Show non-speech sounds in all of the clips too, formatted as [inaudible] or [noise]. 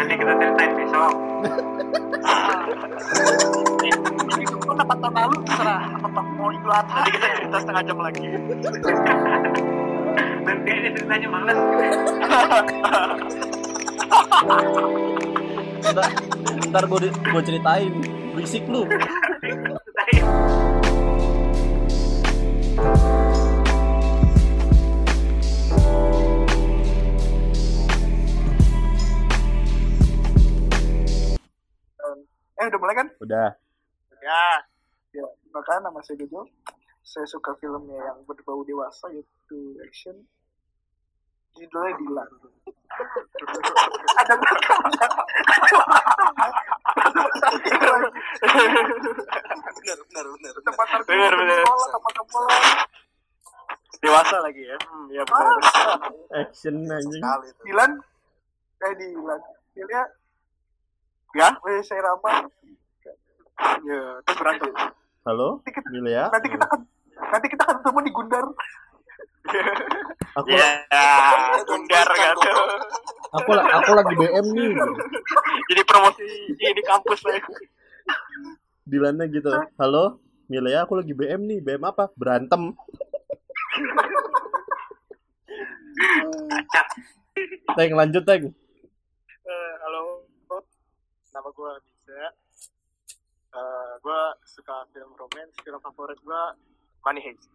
Nanti kita ceritain besok. Itu tempat tahun lalu terserah tempat mau idul adha. Nanti kita cerita setengah jam lagi. Nanti ini ceritanya males. ntar, ntar gue gue ceritain berisik lu Kan? udah Ya, Ya, maka nama saya Jojo. Saya suka filmnya yang berbau dewasa yaitu action. Judulnya Dilan. Ada benar benar benar benar tempat Bener, bener. tempat tempat dewasa lagi ya. Hmm, ya benar. action anjing Dilan, eh Dilan. Filmnya, Ya, eh saya Rama. Ya, terus berantem. halo? Nanti kita, Milea nanti kita kan, nanti kita kan ketemu di Gundar. [laughs] aku Ya, bundar kan. aku la- aku lagi BM nih. Jadi promosi di kampus lah. Dilannya gitu? Halo? Milea aku lagi BM nih. BM apa? Berantem. Teng lanjut Teng. Eh, halo, nama gue bisa. Eh, gue suka film romance. Film favorit gue Money Heist.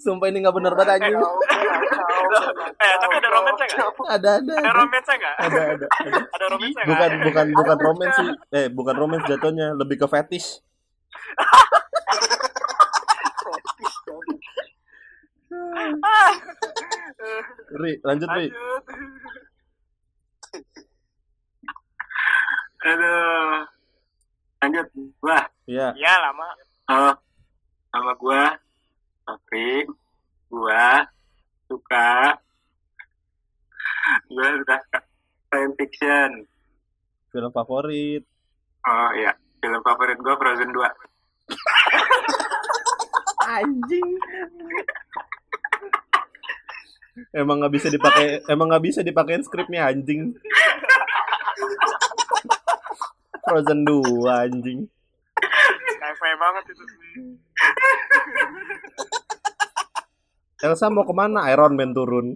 Sumpah ini gak bener banget anjing Eh, tapi ada romance nggak? Ada ada Ada romance nggak? ada ada, ada. Ada romance nggak? bukan bukan bukan romance sih eh bukan romance jatuhnya lebih ke fetish [laughs] Ri lanjut Ri Lanjut. Aduh. Lanjut. Wah. ya Iya lama. Oh. Sama gua. Tapi. Gua. Suka. Gua suka science fiction. film favorit Oh iya. Film favorit gua Frozen 2. [laughs] anjing emang nggak bisa dipakai emang nggak bisa dipakein skripnya anjing [laughs] Frozen 2 anjing Sci-fi banget itu. Elsa mau ke mana Iron Man turun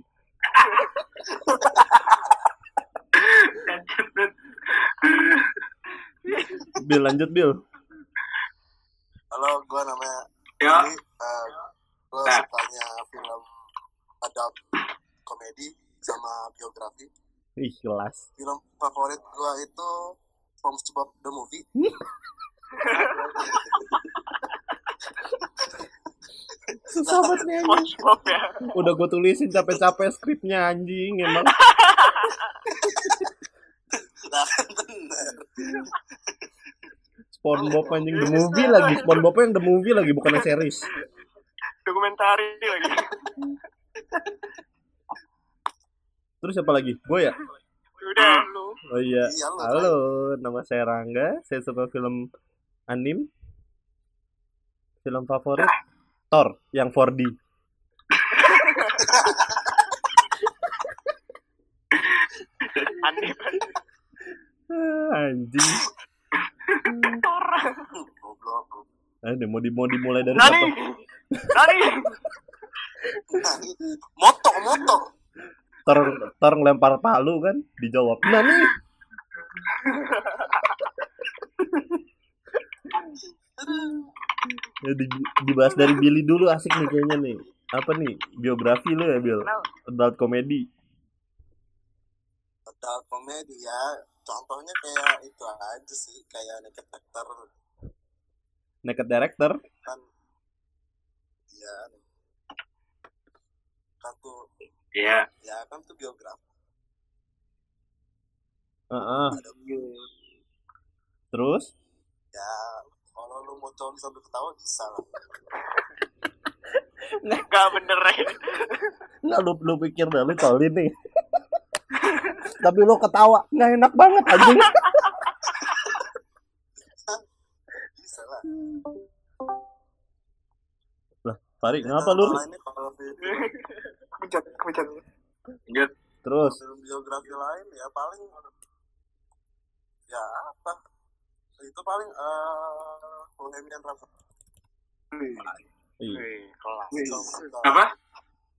Bill lanjut Bill halo gue namanya Yo. Willy. Eh, gue Nah. sukanya film adult komedi sama biografi ih kelas film favorit gue itu SpongeBob the movie. [laughs] Susah banget nih anjing SpongeBob ya. udah gue tulisin capek-capek skripnya anjing emang. Lah kan bener. SpongeBob anjing the movie lagi. SpongeBob yang the movie lagi bukan yang series. Dokumentari lagi. terus siapa lagi? Gue ya Udah. Lu. oh iya. Iya, lu, halo nama saya Rangga. Saya suka film anim. Film favorit? Thor yang 4D Aneh. Ah, anjing. Goblok. Ah, ini mau di mau dimulai dari Nani. siapa? Nani. [laughs] moto moto Thor Thor ngelempar palu kan dijawab Nani ya, di, dibahas dari Billy dulu asik nih kayaknya nih. Apa nih biografi lu ya Bill adult comedy. Adult komedi ya. Contohnya kayak itu aja sih kayak naked actor. Naked director? Kan ya kan tuh Iya. ya kan tuh biografi. Heeh. ada terus? Ya kalau lu mau colong sambil ketawa bisa lah. Gak bener ya. nggak lu lu pikir dah lu coli nih. Tapi lu ketawa nggak enak banget anjing. Bisa lah. Farid ngapa lu Kalau Kebijak, kebijak. Lanjut. terus film biografi lain ya paling ya apa itu paling eh Bohemian Rhapsody Ih, Wih, kelas. Apa?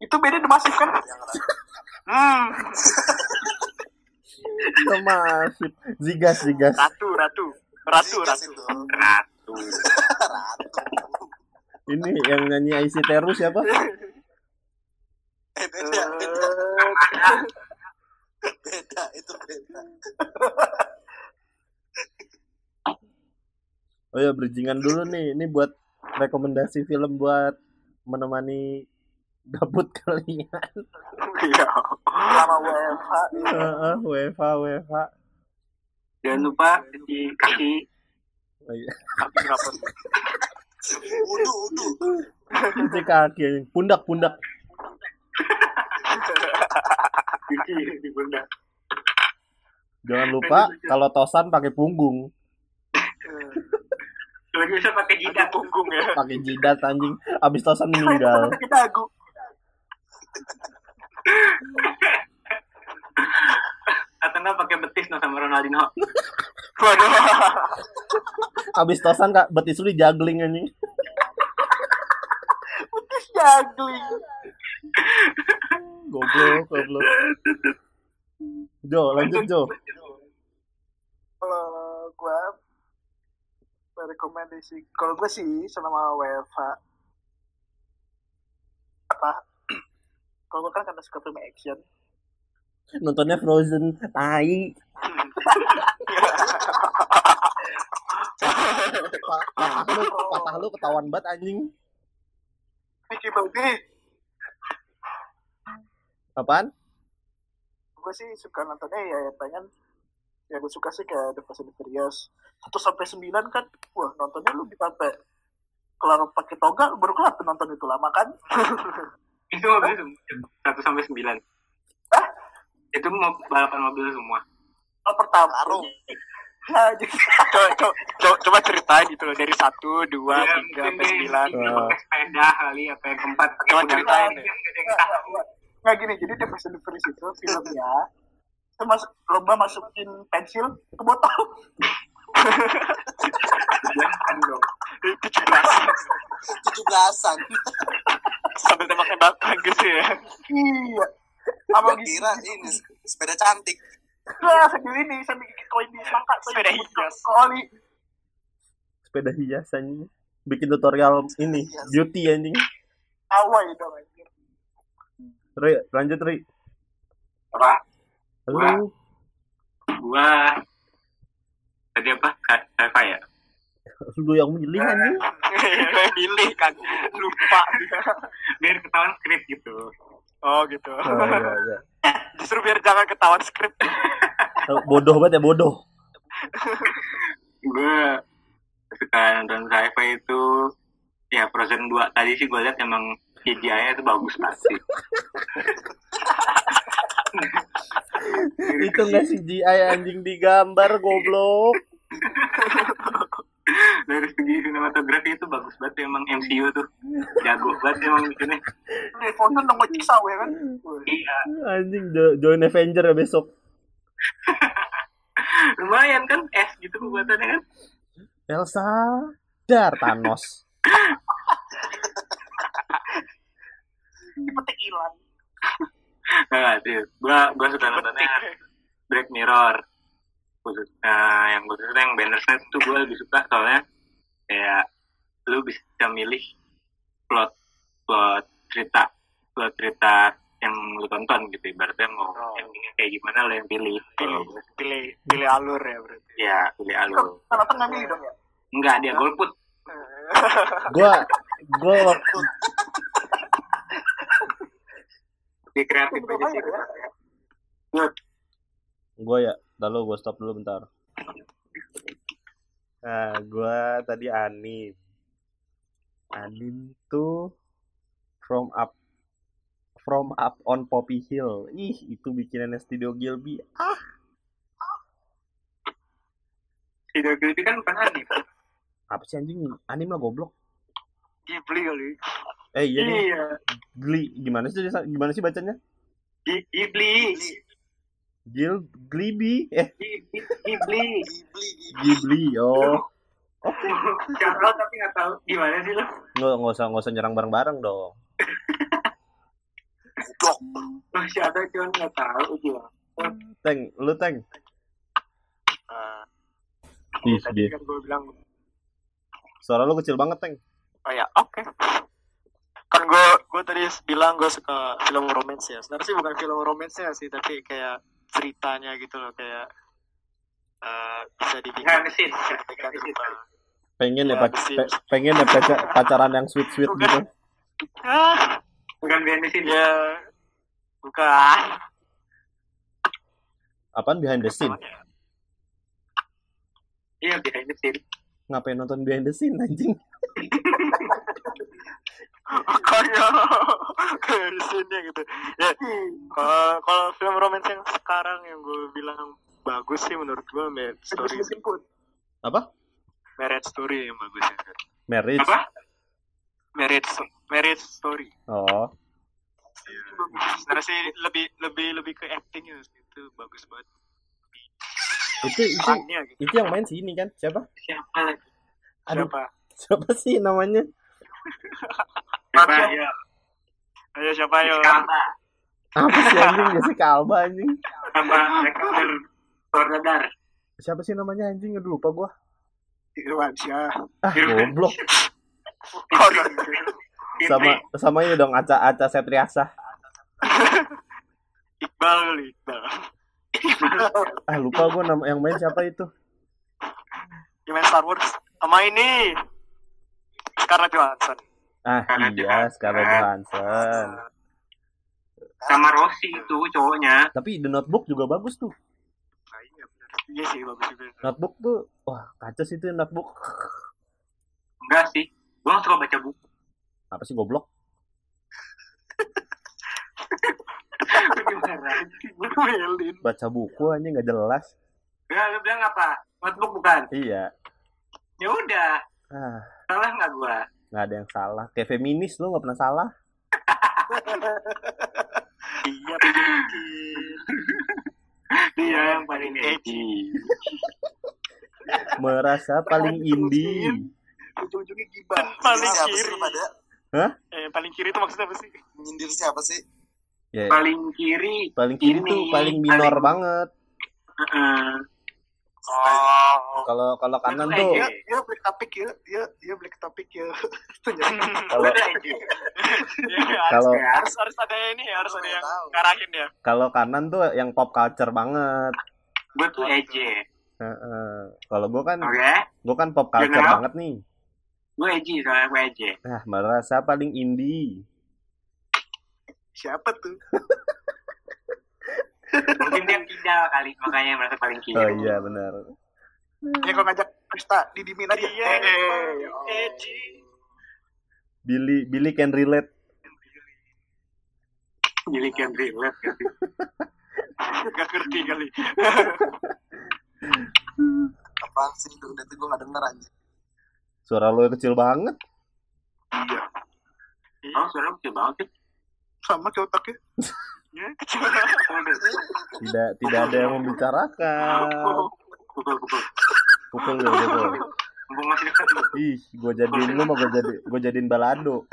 Itu beda The Massive kan? Hmm. masif zigas zigas Ratu, ratu. Ratu, Zigas ratu. itu Ratu. [laughs] ratu ini yang nyanyi IC Teru siapa [laughs] eh beda beda Eh, beda itu beda oh ya bridgingan dulu nih ini buat rekomendasi film buat menemani gabut [laughs] kalian Iya. Sama WFH. Heeh, WFH WFH Jangan lupa cuci kaki. Oh iya. Tapi kenapa? udu udu cuci kaki pundak pundak Cuci di pundak. jangan lupa kalau tosan pakai punggung Lagi bisa pakai jidat. Punggung ya. pakai jidat anjing abis tosan meninggal Kita aku. Atau enggak pakai betis no sama Ronaldinho. Waduh. abis tosan kak betis lu juggling anjing Juggling. Goblok goblok. Jo lanjut Jo. Kalau gue rekomendasi, kalau gue sih selama WFH apa? Kalau gue kan karena suka film action, nontonnya Frozen tai. Pa- [laughs] patah lu patah lu ketahuan banget anjing. Mickey Bobby, apaan? Gue sih suka nontonnya ya yang pengen ya gue suka sih kayak The Fast and the Furious. Satu sampai sembilan kan wah nontonnya lu bisa sampai kelar pakai toga baru kelar nonton itu lama kan? [laughs] Itu mobil satu sampai sembilan. Hah? Itu mau balapan mobil semua. oh, pertama. Jadi [laughs] Coba, coba, coba, coba ceritain gitu loh dari satu, dua, Ya, tiga, sampai sembilan. pakai sepeda kali apa yang keempat Coba ceritain Nggak, gini jadi The Fast and the Furious itu filmnya. Itu masuk lomba masukin pensil ke botol. Jangan dong. Tujuh belas. tujuh belasan Sambil tembak-tembakan gitu ya. iya. Gigi kira ini sepeda cantik. Nah sambil ini sambil gigi koin di semangka Sepeda hias. koli sepeda hias anjing. Bikin tutorial ini. Beauty anjing. Awal dong anjir Ri lanjut Ri Apa? lu Gua tadi apa? Ka- Apa ya? [laughs] lu yang milih [laughs] anjing Milih kan. Lupa. Biar ketahuan skrip gitu. Oh gitu. oh, iya, iya. [laughs] Justru biar jangan ketahuan skrip. Bodoh banget ya bodoh Gue suka nonton sci-fi itu ya Frozen 2 tadi sih gue lihat emang CGI-nya itu bagus sih. [laughs] itu nggak CGI anjing digambar goblok Dari segi sinematografi itu bagus banget emang MCU tuh. Jago banget emang bikinnya. Dari fountain dong ngocik sawe kan Iya. anjing jo- join Avenger ya besok [laughs] Lumayan kan es gitu pembuatannya kan. Elsa dar Thanos [laughs] dipetik hilang Nah, sih. Gua gua suka nontonnya Black Mirror. Khusus nah, yang khususnya yang Bandersnatch tuh gue lebih suka soalnya kayak lu bisa milih plot plot cerita plot cerita yang lu tonton gitu ibaratnya mau Oh. endingnya kayak gimana lo yang pilih gue sih, Pilih, pilih alur ya berarti. ya pilih alur kalau nonton nggak milih dong ya enggak dia golput [laughs] gua gua lebih kreatif aja sih. ya. Gua ya lalu gua stop dulu bentar. Nah gua tadi anim anim tuh from up from up on Poppy Hill. Ih itu bikinannya Studio Gilby. Ah. Video itu kan bukan anime apa sih anjing? Anim lah goblok Ghibli kali. Eh iya. Iya. Gli gimana sih gimana sih bacanya? I- Iblis. Gil Glibi eh. Ghibli, Ghibli. Ghibli. Oh. Oke. Charlotte tapi nggak tahu gimana sih lo. Nggak nggak usah nggak usah nyerang bareng-bareng dong. Goblok. Oh, Charlotte cuma nggak tahu gimana. Teng, lu Teng. Eh, Ih, tadi dia. kan gue bilang Suara lu kecil banget, Teng. Oh ya oke kan gue gue tadi bilang gue suka film romance ya sebenarnya sih bukan film romance ya sih tapi kayak ceritanya gitu loh kayak eh, bisa dibikin. Pengen ya, Ya, pe- pengen ya paca- pacaran yang sweet-sweet Bukan. gitu. ah Bukan behind the scene. ya bukan Apaan behind the scene? Iya behind the scene. Ngapain nonton behind the scene anjing? makanya di sini gitu ya kalau kalau film romance yang sekarang yang gue bilang bagus sih menurut gue marriage story. Apa? marriage story yang bagus ya Marriage. Apa? marriage marriage story Oh. sebenarnya sih lebih lebih lebih ke actingnya itu bagus banget Itu itu gitu itu yang main sini kan? Siapa? Siapa lagi? Aduh, siapa siapa sih namanya? Siapa? Ya. ayo siapa ayo Siapa? Apa sih anjing? Jessica Alba anjing. Sama Alexander Tornadar. Siapa sih namanya anjing? Aduh lupa gua. Irwansyah Ah, goblok. Sama sama ini dong Aca Aca Septriasa. Iqbal kali Iqbal Ah, lupa gua nama yang main siapa itu. yang main Star Wars sama ini Scarlett Johansson Ah, Scarlett iya, Scarlett Johansson. Sama Rossi itu cowoknya. Tapi The Notebook juga bagus tuh. nah, iya benar iya sih bagus juga Notebook tuh, wah kacau sih itu Notebook. Enggak sih. Gua nggak suka baca buku. Apa sih goblok? Gimana? Melin Baca buku aja nggak jelas. Ya, lu bilang apa? Notebook bukan? Iya. Ya udah. Ah, Salah nggak gua? nggak ada yang salah. Kayak feminis lu nggak pernah salah. iya Dia yang paling edgy. Merasa paling indie. ujung-ujungnya gibah paling kiri pada eh paling kiri itu maksudnya apa sih menyindir siapa sih Ya, Paling kiri. paling kiri ini, tuh paling minor paling- banget. Heeh. oh Kalau kalau kanan tuh ya ya black topik ya ya ya black topik ya [laughs] kalau Udah edgy. Ya, [laughs] Kalau- harus, harus harus ada ini harus ada yang ngarahin ya kalau kanan tuh yang pop culture banget. Gua tuh. Heeh. Kalau gua kan Oke? gua kan pop culture banget nih. Gue edgy soalnya gue edgy. Nah, merasa paling indie. Siapa tuh Mungkin dia kidal kali, makanya merasa paling kiri. Oh iya benar. ya kalau ngajak pesta didimin aja Iya, Eh, eh, oh. edgy Billy Billy can relate. Jadi can relate gitu. [laughs] gak ngerti kali apaan sih itu udah tuh gue nggak denger aja Suara lu kecil banget. Oh, suara kecil banget sih. Sama kayak otaknya ya kecil Tidak tidak ada yang membicarakan. Pukul, pukul. Pukul. Ih, gua jadiin lu mah gua jadi gua jadiin balado.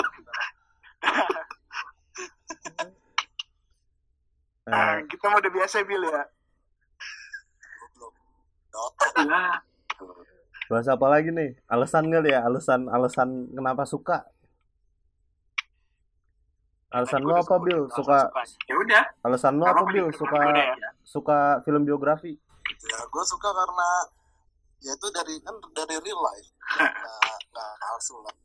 nah Eh, kita mah udah biasa bil ya goblok Dota Lah, bahas apa lagi nih? Alasan kali ya, alasan alasan kenapa suka? Alasan lu apa, Bil? Suka ya udah. alasan lu apa, Apa Bil? juga Suka ya suka film biografi? ya gue suka karena ya itu dari kan dari real life nggak nggak palsu lah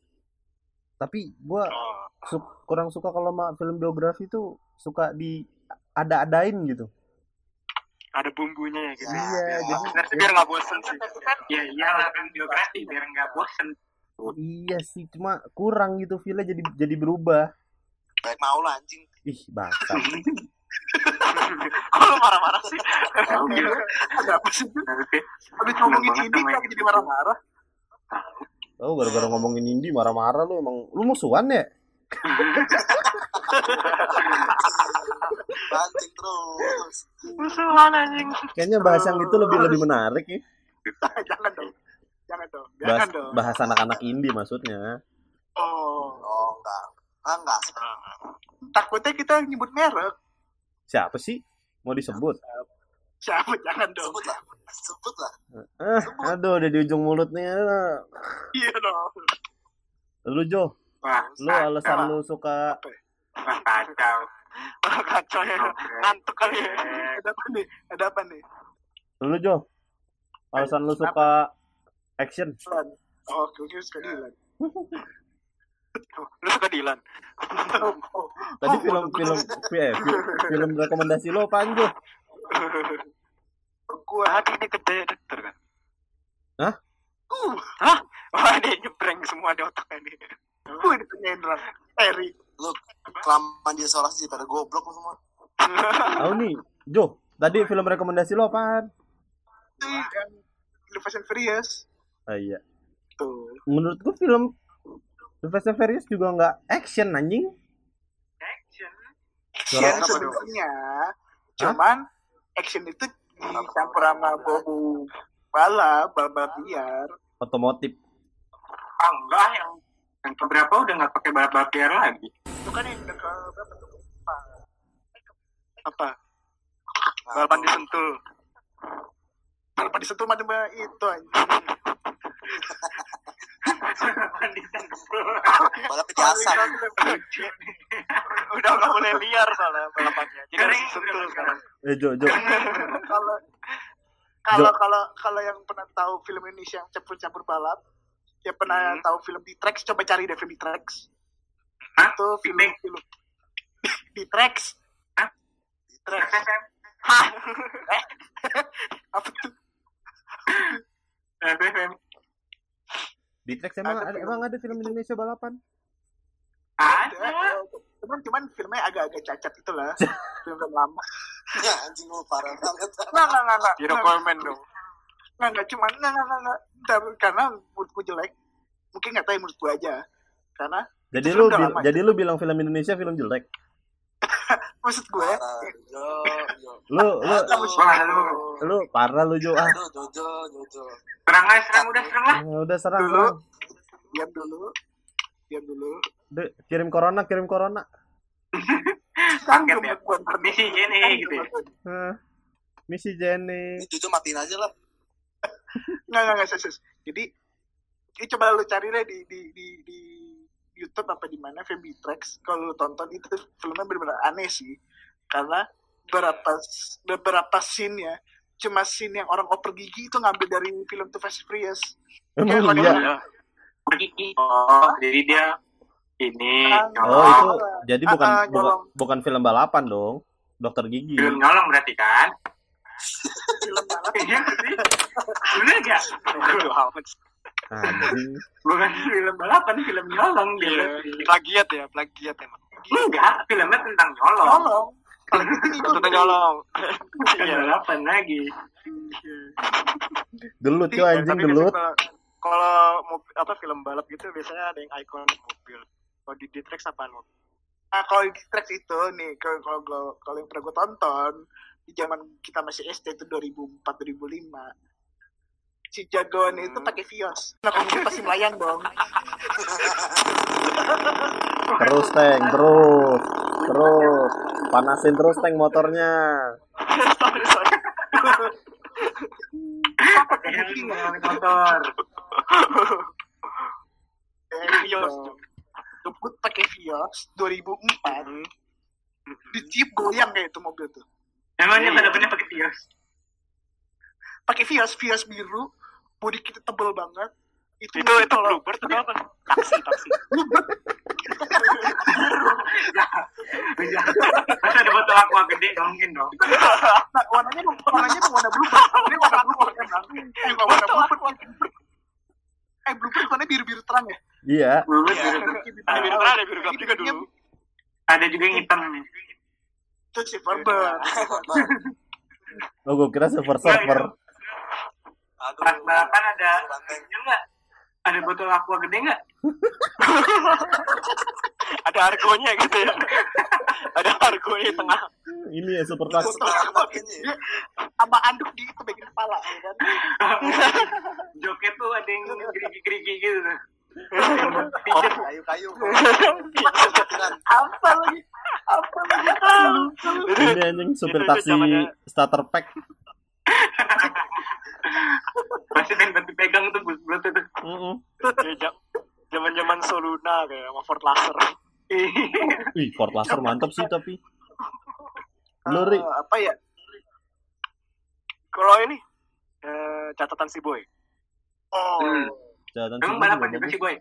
Tapi gua oh. su- kurang suka kalau sama film biografi tuh suka di ada-adain gitu. ada bumbunya ya gitu Ya, Iya, ya. jadi biar nggak bosen sih Ya iyalah kan biografi biar nggak bosen. iya sih, cuma kurang gitu feelnya jadi jadi berubah. Baik mau lah anjing Ih, bangsa. [laughs] kok lu marah-marah sih ada apa sih habis ngomongin ini kan jadi marah-marah Oh, gara-gara ngomongin Indi marah-marah lu emang lu musuhan ya? [laughs] Pancing terus. Musuhan anjing. Kayaknya bahas yang itu lebih lebih menarik ya. [laughs] jangan dong. Jangan dong. Bahas, Jangan dong. bahas anak-anak indie maksudnya. Oh. Oh, enggak. Ah, enggak. Takutnya kita nyebut merek. Siapa sih? Mau disebut? Siapa? Jangan dong. Sebut lah. Sebut lah. Ah, aduh, udah di ujung mulutnya. Iya dong. Lu Jo, Wah, lu alasan lu suka Wah, kacau. Wah, kacau ya. Ngantuk kali ya. Ada apa nih? Ada apa nih? lu Jo. Alasan lu suka action. Oh, oke, oke, suka Dilan. [laughs] Lu suka Dilan? Oh, oh. Tadi Oh, film gua- film eh, fi- film rekomendasi lo apaan Jo? Gua Ah, ini gede dokter kan. Hah? Uh, Hah? Wah, dia nyebrang semua di otaknya nih. gue ditanyain Ran. Eri. Lu kelamaan dia isolasi pada goblok lu semua. Tahu nih, Jo. Tadi film rekomendasi lo apaan? The Fast and Furious. Ah, iya. Tuh. Menurut gua film Fast and Furious juga nggak action anjing. Action. Action Suara sebenarnya. Cuman action itu dicampur sama bobo balap, balap liar. Otomotif. Ah, enggak yang yang keberapa udah nggak pakai balap-balap liar lagi. Itu kan yang udah ke berapa tuh? Apa? Balapan di Sentul. Balapan di situ macam itu anjing. Balap. Udah nggak boleh liar soalnya balapannya. Jadi harus Sentul sekarang. Eh Jo, Jo. kalau kalau kalau kalau yang pernah tahu film Indonesia yang campur-campur balap, ya pernah Hmm. tahu film di Trax, coba cari deh film di Trax. Hah? Itu film Di- film di Trax. Hah? Di Trax. Hah? Eh, apa tuh? FFM. Di Trax emang Ada ada, film emang ada film Indonesia balapan? Ada. Ada. Cuman cuman filmnya agak-agak cacat itulah. [laughs] film film lama. Ya anjing lu parah banget. Nggak, nggak, nggak, nggak. Hero Nggak, Coleman dong. nggak, nggak. Cuman, nggak, nggak, nggak, nggak. Ntar- Karena menurutku jelek. Mungkin nggak tahu menurutku aja. Karena Jadi Itu lu bil- lama. jadi lu bilang film Indonesia film jelek. [laughs] maksud gue. Lu lu lu. Lu parah lu Jo ah. Aduh, Jojo, Jojo. Serang aja, serang udah serang lah. Ah, udah serang Dulu. serang. diam dulu. Diam dulu. Udah, kirim corona, kirim corona. [laughs] Kan Paket ya. buat Misi gini gitu ya. Nah, misi Jenny. Ini Jojo matiin aja lah. [laughs] Nggak, nggak, nggak, sus. Jadi, ini coba lu cari deh di, di, di, di YouTube apa di mana film Tracks. Kalau lu tonton itu filmnya benar-benar aneh sih. Karena beberapa beberapa scene ya cuma scene yang orang oper gigi itu ngambil dari film The Fast and Furious. Emang iya. Pergi. Oh, jadi dia ini Ah, Oh, nyolong. itu jadi bukan Ah, ah, bukan, nyolong. bukan film balapan dong. Dokter gigi. Film nyolong berarti kan? Film balap. Iya sih. Bener gak? Anjing. Bukan film balapan, film nyolong dia. Iya, plagiat ya, plagiat emang. Enggak, filmnya tentang nyolong. Tentu nyolong. Bukan balapan lagi. Gelut Tapi- yo anjing gelut. kalau- apa film balap gitu biasanya ada yang ikonik mobil. Kalau di Ditrex apaan mobil? Nah, kalau di tracks itu nih, kalau kalau kalau yang pernah gue tonton di zaman kita masih SD itu 2004 2005 si jagoan itu Hmm. pakai Vios. Nah, kalau [laughs] pasti melayang dong. [laughs] Terus tank, terus. Terus. Panasin terus tank motornya. sorry, sorry. Motor. Vios. Ngebut pakai Vios 2004. Hmm. Di Jeep goyang kayak itu mobil tuh. Emangnya Iya. bener-bener pakai Vios. Pakai Vios, Vios biru, bodi kita tebel banget. Itu Itu itu Bluebird atau apa? Taksi, taksi. Iya. Masa ada botol aqua gede nggak mungkin dong. Nah, warnanya warnanya warna bluebird. Ini warna bluebird emang. Eh, nggak warna bluebird. Eh, bluebird warnanya biru-biru terang ya? Iya. Bubut Iya. biru. Ada biru terang, ada biru gelap juga dulu. Ada juga yang hitam. Itu Silverbird. [laughs] Oh, gue kira silver surfer. Aduh. Pas balapan ada? Ada botol aqua gede nggak? [laughs] ada argonya gitu ya ada argonya di tengah Ini ya super ya. sama anduk di itu bagian kepala ya kan Joket tuh ada yang gerigi-gerigi gitu tuh. kayu-kayu apa lagi apa lagi Ini anjing supir Itu taksi starter pack. Masih kan bantu pegang tuh bulat tuh. Mm-mm. zaman zaman Soluna kayak sama Ford Laser Wih, Ford Laser mantap sih tapi. Lu, Ri? Eh, apa ya kalau ini eh, catatan si boy oh Hmm. Jalan Emang balapan juga sih boy?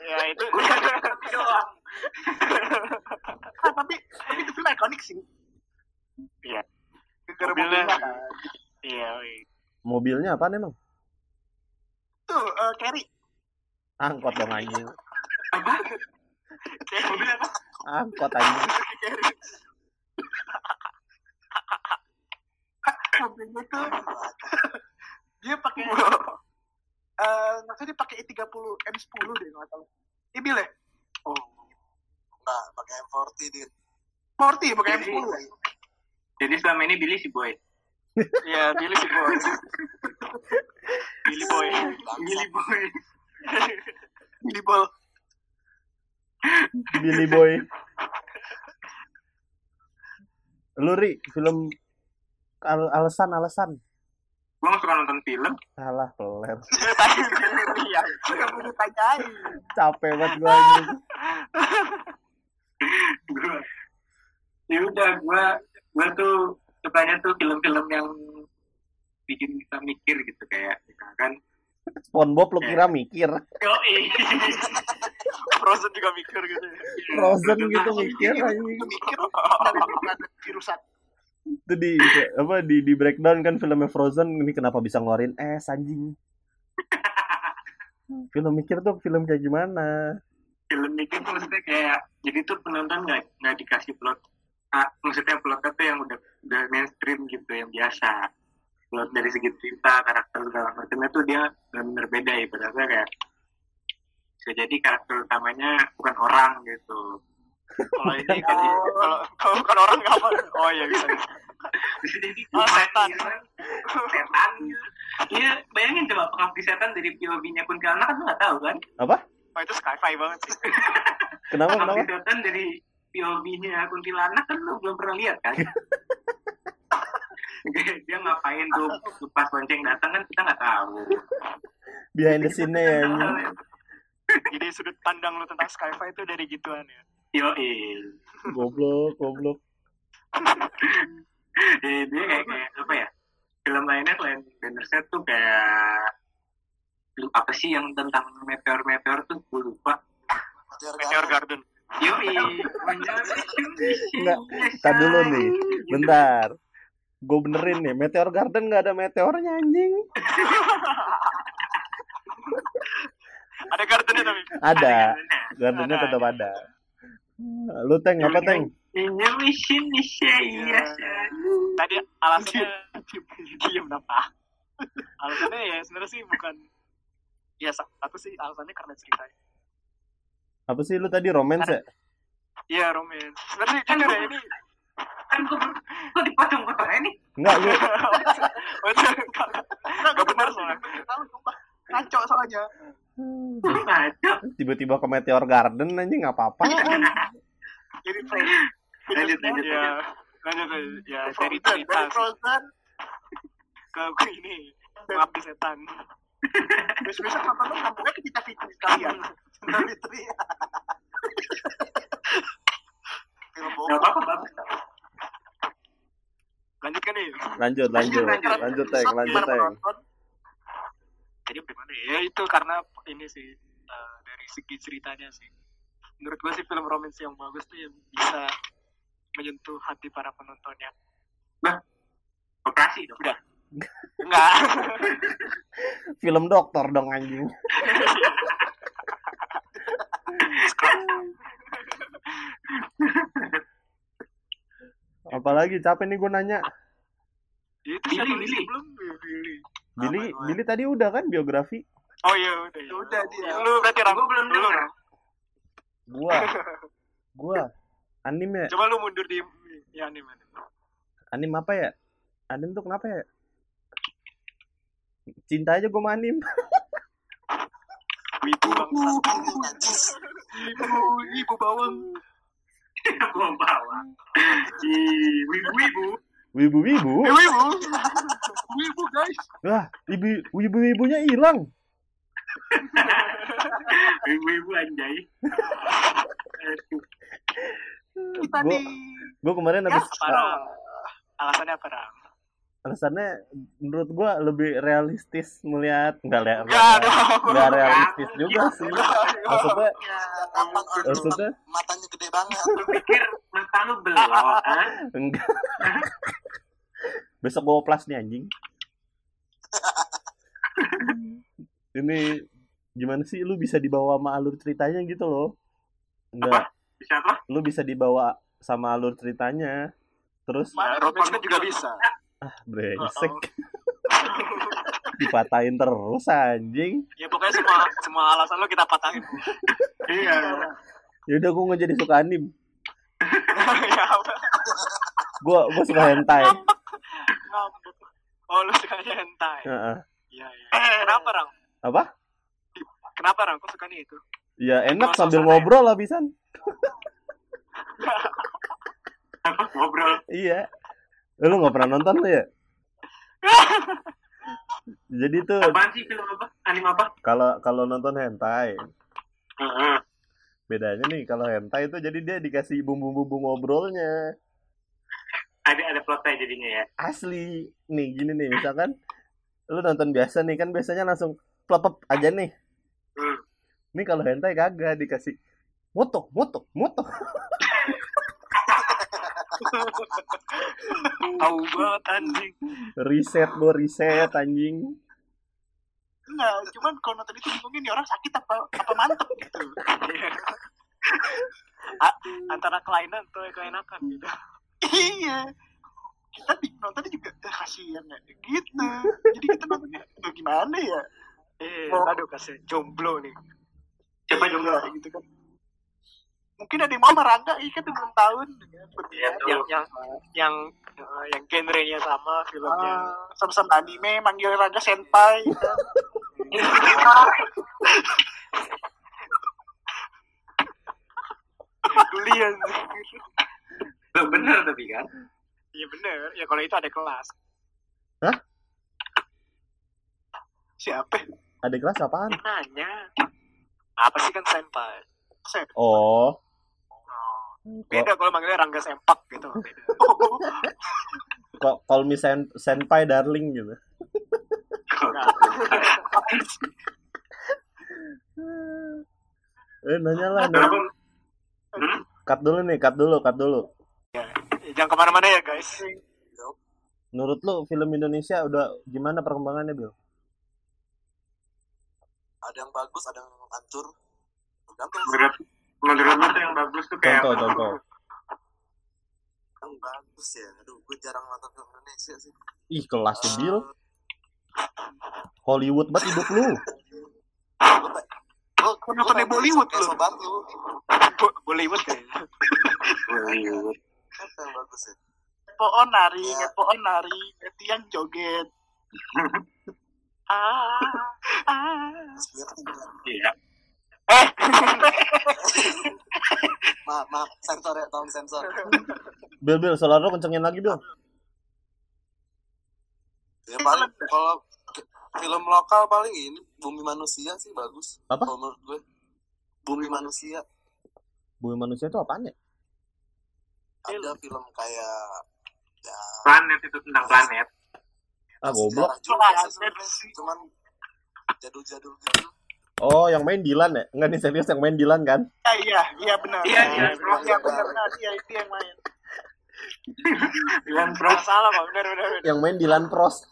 ya itu [laughs] doang. Ah, tapi tapi itu film ikonik sih Iya. Mobilnya. kan. iya iya. Mobilnya apa emang? tuh eh, carry Angkot dong anjing. Apa? Mobil apa? Angkot carry mobilnya tuh dia pakai eh nggak salah dia pakai i30 M10 deh nggak salah ibil ya oh Enggak, pakai M40 din. 40 pakai Jadi- M10 Jadi selama ini Billy si boy. iya Billy si boy Billy boy Billy boy. Billy Ball Billy Boy. Lu Ri, film al alasan alasan. Gue gak suka nonton film. Salah peler. iya nggak perlu tanyain Capek banget gua anjing. Gue. Ya udah, gue gue tuh sukanya tuh film-film yang bikin kita mikir gitu kayak misalkan SpongeBob lu kira mikir. yo [laughs] Frozen juga mikir gitu ya. Frozen gitu mikir anjing. Lu mikir dari virusan Itu di apa di di breakdown kan filmnya Frozen ini kenapa bisa ngeluarin es anjing. [laughs] Film mikir tuh film kayak gimana? film mikir tuh maksudnya kayak jadi tuh penonton nggak nggak dikasih plot ah, maksudnya plotnya tuh yang udah udah mainstream gitu yang biasa plot dari segi cerita karakter segala macamnya tuh dia benar-benar beda ya padahal kayak jadi karakter utamanya bukan orang gitu kalau ini kalau [laughs] kalau kalau bukan orang nggak apa oh iya bisa bisa jadi Oh, setan. setan gitu. Iya, bayangin coba pengabdi setan dari POV-nya kuntilanak kan lu nggak tahu kan? Apa? oh itu sci-fi banget sih Kenapa Pengabdi kenapa? setan dari POV-nya kuntilanak kan lu belum pernah lihat kan? [laughs] dia ngapain tuh pas lonceng datang kan kita nggak tahu. Behind the scene ya. Jadi sudut pandang lu tentang sci-fi itu dari gituan ya Yo, Goblok, goblok. [laughs] Eh, dia kayak, kayak apa ya? Film lainnya selain Bandersnatch tuh kayak lu apa sih yang tentang meteor-meteor tuh gue lupa. Meteor Garden Yo, Enggak, Ntar dulu nih, bentar. Gue benerin nih, Meteor Garden nggak ada meteornya anjing. [laughs] ada gardennya tapi. Ada, gardennya tetap ada. Lu teng apa teng? Ini mission iya tadi alasannya diem apa alasannya ya sebenarnya sih bukan ya satu sih alasannya karena ceritanya Apa sih lu tadi romance ya? iya romance. Sebenarnya jujur ya ini kan kok kok dipotong potong ini. Enggak lu. Oh, itu nggak nggak benar soalnya ngaco soalnya. Ngaco Tiba-tiba ke Meteor Garden anjing nggak apa-apa. jadi friend lanjut lanjut ya lanjut lanjut. Lanjut. ya dari cerita dari. Frozen ke ini pengabdi setan. Besok-besok nonton lu nyambungnya ke Cita Fitri sekalian. Cita Fitri. Apa-apa lanjut kan nih Lanjut, lanjut, Lanjut, lanjut. Teng, lanjut teng. Jadi bagaimana ya? Itu karena ini sih eh, dari segi ceritanya sih. Menurut gue sih film romance yang bagus tuh yang bisa menyentuh hati para penontonnya operasi dong? Udah. Enggak. [laughs] Film dokter dong anjing. [laughs] Apalagi capek nih gue nanya. Ya, itu Billy, Billy. sih belum Ya, Billy. Billy, Apa, Billy tadi udah kan biografi? oh iya udah ya. Udah, dia. lu berarti gue belum lu dengar Gua [laughs] Gua anime ya? Coba lu mundur di ya anime. Anim apa ya? Anim tuh kenapa ya? Cinta aja gua sama anim. [laughs] Wibu bangsa. Ibu, ibu bawang. Gua bawa. Ih, wibu-wibu. Wibu-wibu. Eh, Wibu. Wibu guys. Wah, ibu wibu-wibunya hilang. [laughs] Wibu-wibu anjay. Kita Gua, di gua kemarin habis Apa Ram? Alasannya apa Ram? alasannya menurut gua lebih realistis melihat Enggak dong. enggak realistis juga sih. Maksudnya Arthur, maksudnya matanya gede banget. Lu pikir mata lu belok, ah? [laughs] enggak. Besok gua oplas nih anjing. [laughs] Ini gimana sih lu bisa dibawa sama alur ceritanya gitu loh. Enggak, Bisa apa? lu bisa dibawa sama alur ceritanya. Terus Ya, kan juga bisa. brengsek. [laughs] Dipatahin terus anjing. Ya pokoknya semua semua alasan lo kita patahin. [laughs] Iya. Ya udah gua nggak jadi suka anim. Gua gua suka hentai. Oh lu sukanya hentai. Heeh. Iya iya. Kenapa Ram? Apa? Kenapa Ram? Kok sukanya itu? Ya enak Oh, sambil ya? ngobrol habisan. Apa [laughs] ngobrol? Iya. Eh, Lu nggak pernah nonton lu ya? Jadi tuh Apaan sih film apa? Anime apa? kalau kalau nonton hentai, Heeh. bedanya nih kalau hentai itu jadi dia dikasih bumbu-bumbu ngobrolnya. Ada ada plotnya jadinya ya. Asli. Nih gini nih misalkan lu nonton biasa nih kan biasanya langsung plepep aja nih. Hmm. Nih kalau hentai kagak dikasih moto, moto, moto. [laughs] Tahu banget anjing. Riset gua riset anjing. enggak, cuman kalau nonton itu nih orang sakit apa apa mantep gitu. [laughs] [laughs] A- antara kelainan atau keenakan gitu. Iya. Kita di nontonnya juga eh, kasihan ya gitu. Jadi kita nontonnya "Aduh, gimana ya? Eh, Oh. aduh kasih jomblo nih. Coba jomblo. Gitu kan. Mungkin ada yang mau sama Rangga, iya kan belum tahun. Tuh. Yang yang yang eh, yang genrenya sama filmnya. Ah, sama-sama anime, manggil Rangga senpai. [laughs] kan. Geli anjing. Loh, bener tapi kan. Iya bener. Ya kalau itu ada kelas. Siapa? Ada kelas apaan? Dia nanya. Apa sih kan senpai? Sen. Oh, Beda kalau manggilnya Rangga Sempak gitu. [laughs] Beda. kok call me sen senpai darling gitu. Nah, [laughs] Eh nanya lah, nanya. Hmm? cut dulu nih, cut dulu, cut dulu. Jangan ke mana-mana ya guys. Menurut lu film Indonesia udah gimana perkembangannya, Bil? Ada yang bagus, ada yang hancur. Menurut menurut lu tuh yang bagus tuh kayak Contoh, apa? contoh. yang bagus ya. Aduh, gue jarang nonton film Indonesia sih. Ih, kelas tuh, Bil. Hollywood banget hidup lu. Lo Kau nontonnya Bollywood lu. Bollywood kayaknya. Bollywood. Apa yang bagus ya? Ngepoon nari, ngepoon nari, Tiang joget. [laughs] Ah, ah. Iya. [laughs] maaf, maaf, sensor ya, tolong sensor. Bil, Bil, suara lu kencengin lagi, Bil. Ya paling kalau film lokal paling ini Bumi Manusia sih bagus. Apa? Kalau menurut gue. Bumi Manusia Bumi manusia itu apaan ya? Ada film kayak ya Planet itu tentang planet. Ah, goblok. sebenarnya. sih. Cuman jadul-jadul gitu. Oh, yang main Dilan ya? Enggak nih serius yang main Dilan kan? Ah, iya, iya benar. Iya, iya, Iya benar benar iya itu yang main. Nggak pros salah pak, bener bener. bener. Yang main Dilan Pros. [laughs]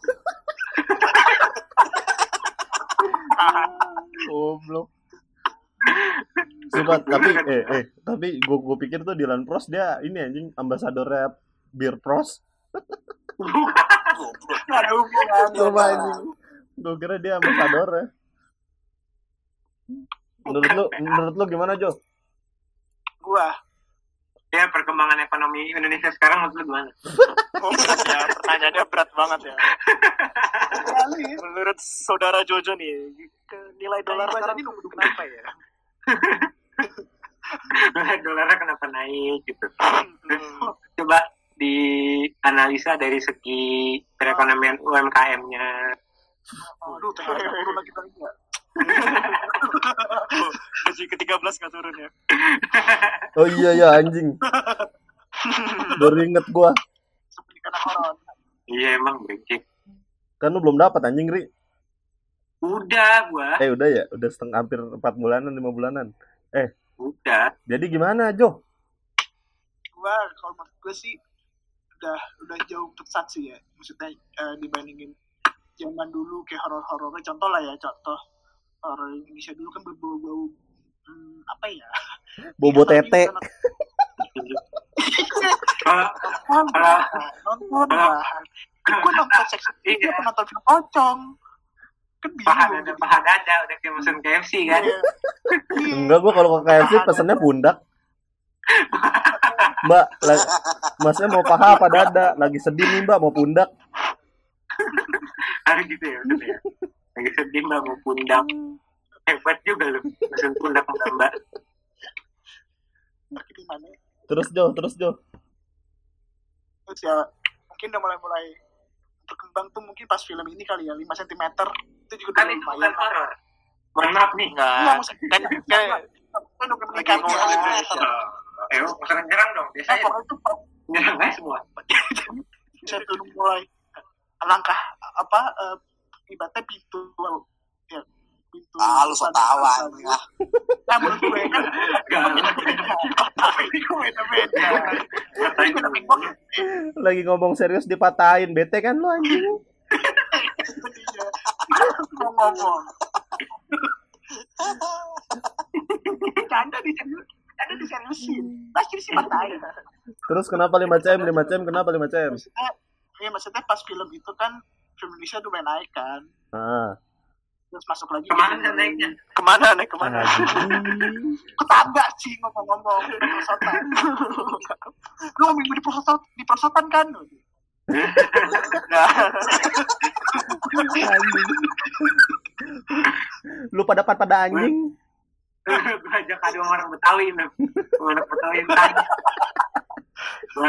Goblok. Sumpah, tapi eh eh tapi gua gua pikir tuh Dilan Pros dia ini anjing ambasadornya Bir Pros. Goblok. Nggak ada hubungan. Coba anjing. Gua kira dia ambasadornya. Menurut lu menurut lu gimana, Jo? Gua ya perkembangan ekonomi Indonesia sekarang menurut lu gimana? Oh, ya, pertanyaannya berat banget ya. Menurut saudara Jojo nih, nilai dolar sekarang ini kenapa ya? [laughs] Dolarnya kenapa naik gitu? Hmm. Coba dianalisa dari segi perekonomian UMKM-nya. Aduh, THR turun lagi kali ya. Oh, [laughs] gaji ke-13 nggak turun ya? Oh iya ya anjing. Baru inget gua. Iya emang becek. Kan lu belum dapat anjing Ri. Udah gua, Eh udah ya, udah setengah hampir 4 bulanan, 5 bulanan. udah. Jadi gimana, Jo? Gua kalau menurut gue sih udah udah jauh pesat sih ya. Maksudnya eh, dibandingin zaman dulu kayak horor-horornya. Contoh lah ya, contoh horor Indonesia dulu kan berbau-bau hmm, apa ya? [laughs] Bobo tete. Kalau [laughs] Nonton, Kalau- nonton, bahan. Gue nonton seks, Iya. gue nonton Kan paha bingung. dada paha dada udah kayak mesin KFC kan? Iya. [laughs] Enggak gua kalau ke KFC pesennya pundak. [laughs] Mbak, masnya mau paha apa dada? Lagi sedih nih mbak, mau pundak. Harus gitu ya maksudnya. Lagi sedih mbak mau pundak. Hebat juga lu mesin pundak mbak mana? Terus Jo, terus Jo. Terus ya mungkin udah mulai-mulai berkembang tuh mungkin pas film ini kali ya 5 cm itu juga Kan udah itu lumayan. bukan horor. Mohon maaf nih. Enggak, Enggak, maksudnya kan kayak kan udah. Indonesia. Eh, maksudnya nyerang dong. Biasanya pokoknya itu nyerang aja semua. [laughs] saya tuh mulai langkah apa eh, ibaratnya pintu pintu Ah, lu sok tahu anjing ah. nah menurut gue kan Gak. tapi ini gue beda beda Katanya gue tapi kenapa? gue Lagi ngomong serius dipatahin, bete kan lu anjing. mau ngomong canda di canda di seriusin pasti sih patahin Terus kenapa 5 cm? 5 cm kenapa 5 cm? maksudnya ya maksudnya pas film itu kan film Indonesia udah main naik kan Ah, terus masuk lagi Ke mana naiknya? ke mana nih ke mana? tetangga [laughs] sih ngomong-ngomong di perosotan lu ngomong di perosotan di perosotan kan Nah. Lu pada pada anjing. gue ajak adu sama orang Betawi nih. Orang Betawi tanya.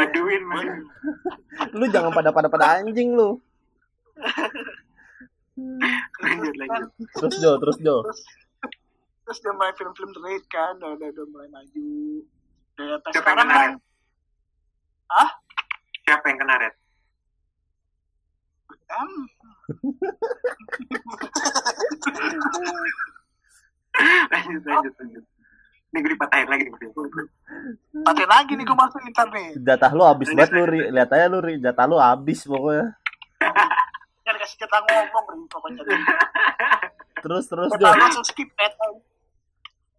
Aduin. Lu jangan pada pada pada anjing lu. Lanjut lanjut. Terus Jo, terus Jo. terus terus dia mulai film-film terlihat kan udah, udah, udah mulai maju udah pas Siapa yang sekarang kena kan red? Siapa yang kena red? em, [laughs] Lanjut lanjut lanjut. Ini gue dipatahin lagi nih. pakai lagi nih gue masuk ntar nih Jatah lu habis banget lu, Ri. Lihat aja lu, Ri. Jatah lu habis pokoknya. Kan kasih kita ngomong nih pokoknya [laughs] Terus terus kita langsung skip at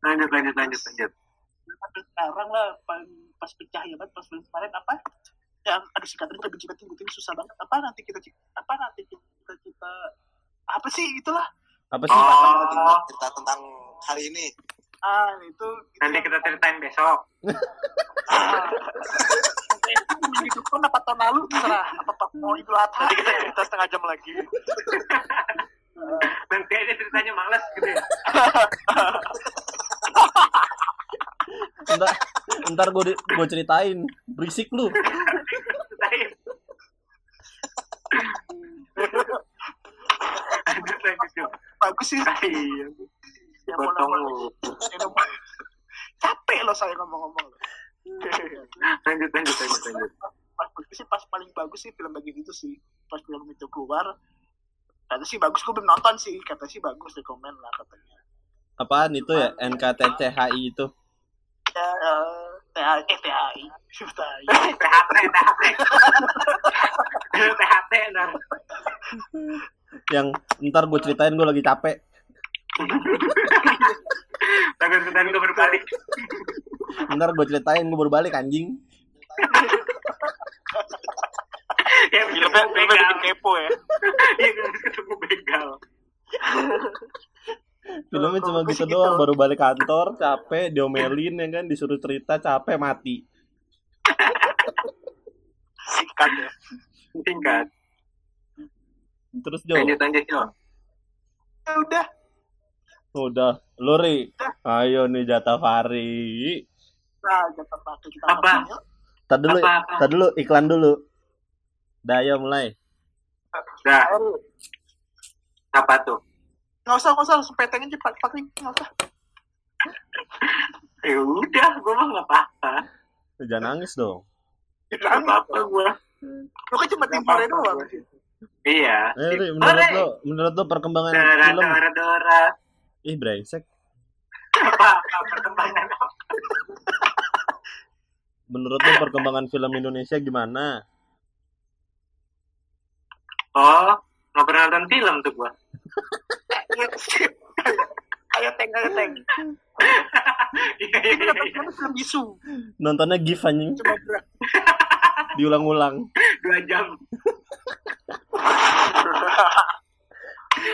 Lanjut lanjut lanjut lanjut. sampai sekarang lah pas, pecah ya banget pas kemarin apa yang aduh singkatan kita benci banget ini susah banget apa nanti kita apa nanti kita kita apa sih itulah Apa sih? Oh, Cerita tentang hari ini. ah itu, itu nanti kita ceritain besok. Ah. [laughs] itu minggu depan apa tahun lalu terserah apa apa mau idul adha nanti kita cerita setengah jam lagi. [laughs] Nanti aja ceritanya males gitu ya. Ntar, ntar gue gue ceritain. Berisik lu. Bagus sih Iya. mulai capek loh saya ngomong-ngomong. Lanjut lanjut lanjut lanjut. pas bagus sih pas paling bagus sih film bagian itu sih pas film itu keluar kata sih bagus gue belum nonton sih kata sih bagus rekomen lah katanya Apaan itu ya? NKTCHI itu. ya THI eh THI THI THT THT. THT ntar. Yang ntar gue ceritain gue lagi capek. Takut-takutan gue berbalik. Ntar gue ceritain gue baru balik anjing. Ya, Filmnya filmnya bikin kepo ya. [laughs] Iya, ketemu begal. Filmnya cuma gitu gitu. doang. Baru balik kantor capek, diomelin ya kan, disuruh cerita capek mati. [laughs] Singkat ya. singkat Terus Jo, lanjut lanjut Jo Ya udah. udah. Luri, ayo nih jatah Fari. Nah, pakai kita Apa? ngomong, yuk. Tad dulu, apa apa tad dulu iklan dulu. Dah, ayo mulai. Ayo. apa tuh Nggak usah, nggak usah. Langsung petengin cepat. Pakai, nggak usah. [laughs] ya udah gue mah nggak apa-apa Jangan nangis dong. nggak apa-apa gue Lu kan cuma timurnya doang. iya Eh, Ri, menurut lo, menurut lo perkembangan Dora film? Dora Dora Ih, brengsek. apa apa perkembangan Menurut lo perkembangan film Indonesia gimana? Oh nggak pernah nonton film tuh gue Ayo, teng, ayo teng. iya iya Ini iya dapat mana film bisu. Nontonnya GIF anjing, diulang-ulang. dua jam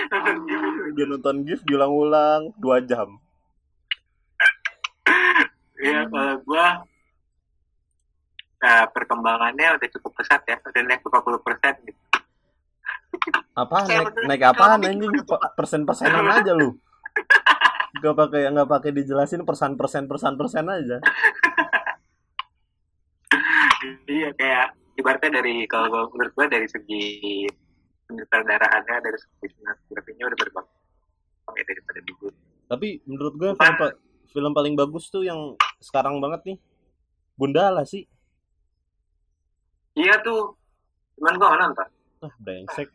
nonton Dia nonton GIF diulang-ulang 2 jam. Iya, kalau gua nah, perkembangannya udah cukup pesat ya, udah naik 50 persen gitu. Apa naik naik apaan kalau anjing? gitu, Pa- Persen-persenan [laughs] aja lu. Gak pakai nggak pakai dijelasin persen-persen persen-persen aja. iya, kayak ibaratnya dari kalau menurut gua dari segi penyutradaraannya, dari segi sinematografinya udah berkembang ya daripada dulu. Tapi menurut gue film, pa- film paling bagus tuh yang sekarang banget nih. Gundala sih. Iya tuh, cuman gua nggak nonton. Ah, brengsek.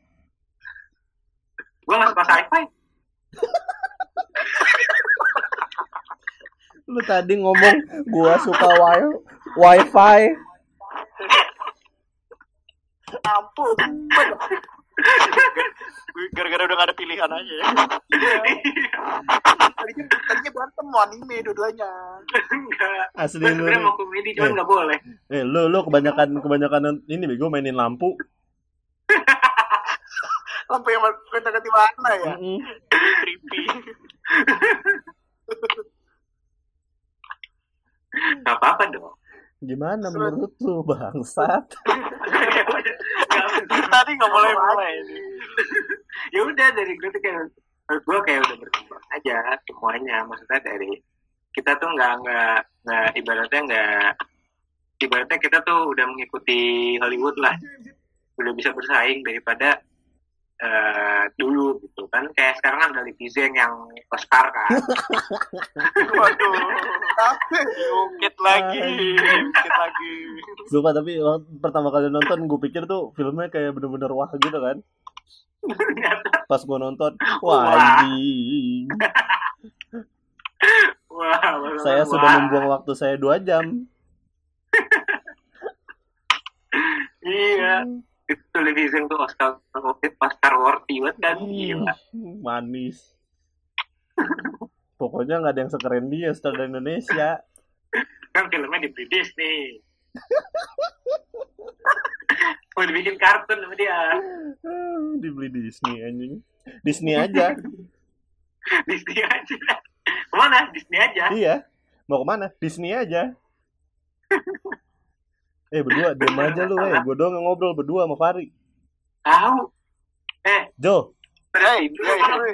Gua nggak suka sci-fi. Lu tadi ngomong gua suka wi wifi. Ampun. Gara-gara udah gak ada pilihan aja ya. Tadinya, tadinya berantem mau anime dua-duanya. Enggak. Asli lu. mau komedi cuman Eh. nggak boleh. Eh, lu lu kebanyakan kebanyakan ini bego mainin lampu. [laughs] Lampu yang ganti-ganti warna ya. Mm-mm. Creepy. [laughs] Nggak apa-apa dong. Gimana menurut lu bangsat? [laughs] Nggak apa-apa. Tadi gak mulai-mulai. ya udah dari gue tuh kayak gue kayak udah berkembang aja semuanya maksudnya dari kita tuh nggak nggak nggak ibaratnya nggak ibaratnya kita tuh udah mengikuti Hollywood lah udah bisa bersaing daripada eh, dulu gitu kan kayak sekarang kan ada Lipizeng yang Oscar kan Waduh. Diungkit lagi. Diungkit lagi. Sumpah tapi waktu pertama kali nonton gue pikir tuh filmnya kayak bener-bener wah gitu kan. ternyata Pas gue nonton, Wah. wah Saya wah. sudah membuang waktu saya dua jam. [laughs] iya itu Lipizeng tuh Oscar Oscar worthy banget kan gila Ih, Manis. Pokoknya nggak ada yang sekeren dia star dari Indonesia. kan filmnya di Disney mau dibikin kartun sama dia [laughs] Dibeli Disney anjing. Disney aja. [laughs] Disney aja ke mana Disney aja iya. Mau ke mana? Disney aja. [laughs] eh berdua diam aja lu eh. Gue doang ngobrol berdua sama Fari. tahu eh Jo, Hey, hey, hey.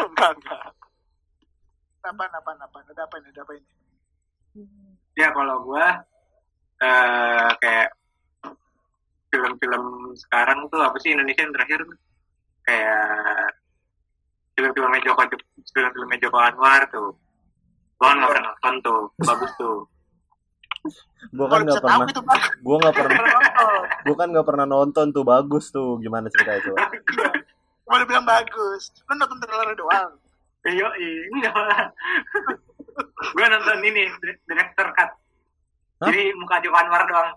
Enggak, enggak. apa, apa, apa, ada apa ini, ada apa ini? ya kalau gua eh kayak film-film sekarang tuh apa sih Indonesia yang terakhir kayak film-filmnya Joko film-filmnya Joko Anwar tuh kan nggak pernah nonton tuh bagus tuh gue kan nggak pernah, itu gue nggak pernah, gue kan nggak pernah nonton tuh bagus tuh. Gimana ceritanya coba? Boleh bilang bagus. Lu nonton trailer doang. iya iya enggak lah gua nonton ini director cut Hah? jadi muka Joko Anwar doang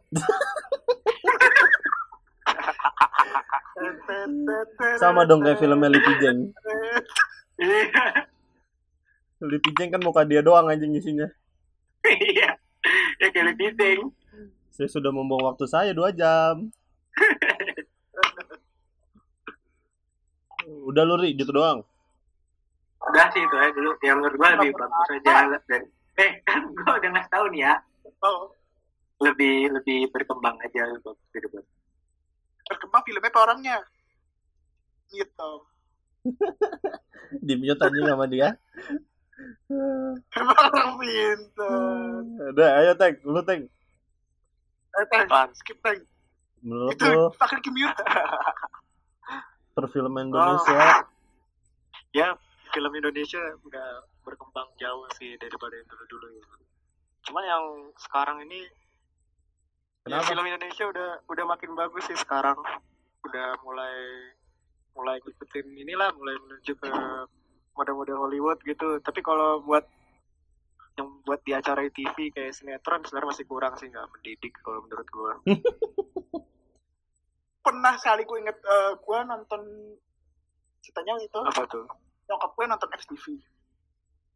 Sama dong kayak filmnya Lipi Jeng. iya Lipi Jeng kan muka dia doang anjing isinya. iya ya [laughs] kayak Lipizeng Saya sudah membuang waktu saya dua jam. [laughs] Udah lu Ri, gitu doang. udah sih itu aja dulu yang menurut gua lebih bagus aja dan eh [laughs] kan gua udah ngasih tahu nih ya Oh, lebih lebih berkembang aja gitu bagus. berkembang filmnya apa orangnya gitu Di mute anjing sama dia. Emang pintar [laughs] Udah, ayo Teng, lu eh teng Apaan? skip teng Menurut itu lu pakai ke mute [laughs] perfilman Indonesia [laughs] ya film Indonesia udah berkembang jauh sih daripada yang dulu-dulu ya. Cuman yang sekarang ini ya, Kenapa? film Indonesia udah udah makin bagus sih sekarang. Udah mulai mulai ngikutin inilah mulai menuju ke model-model Hollywood gitu. Tapi kalau buat yang buat di acara TV kayak sinetron sebenarnya masih kurang sih nggak mendidik kalau menurut gua. [laughs] pernah sekali gue inget eh, gue nonton ceritanya itu Apa tuh? nyokap gue nonton FTV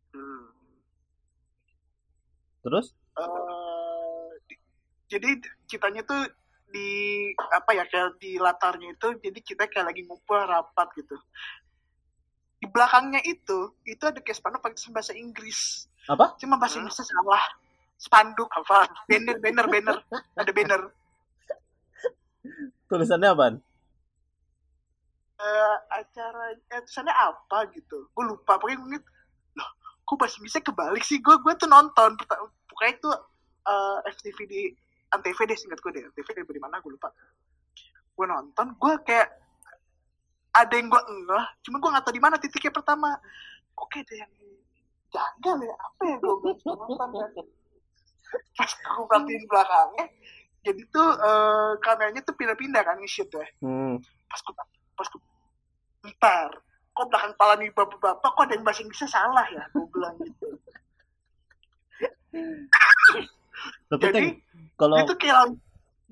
Hmm. terus eh di- jadi ceritanya tuh di apa ya kayak di latarnya itu jadi kita kayak lagi ngumpul rapat gitu di belakangnya itu itu ada kayak spanduk pakai bahasa Inggris. Apa? Cuma bahasa Inggrisnya salah. Spanduk apa banner banner banner. Ada banner. Tulisannya apaan? Eh acara eh, tulisannya apa gitu. Gue lupa pokoknya gue loh kok bahasa Inggrisnya kebalik sih? Gue gue tuh nonton. Pokoknya itu eh, FTV di Antv deh singkat gue deh. Antv di mana gue lupa. Gue nonton gue kayak ada yang gue enggak cuma gue nggak tahu di mana titiknya pertama. Kok kayak ada yang janggal ya? Apa ya gue kan? Pas gue perhatiin belakangnya jadi tuh eh, kameranya tuh pindah-pindah kan nge-shoot ya. Hmm. pas gue pas gue ntar kok belakang kepala nih bapak-bapak kok ada yang bahasa Inggrisnya salah ya? Gue bilang gitu. Tapi jadi kalau dia tuh kayak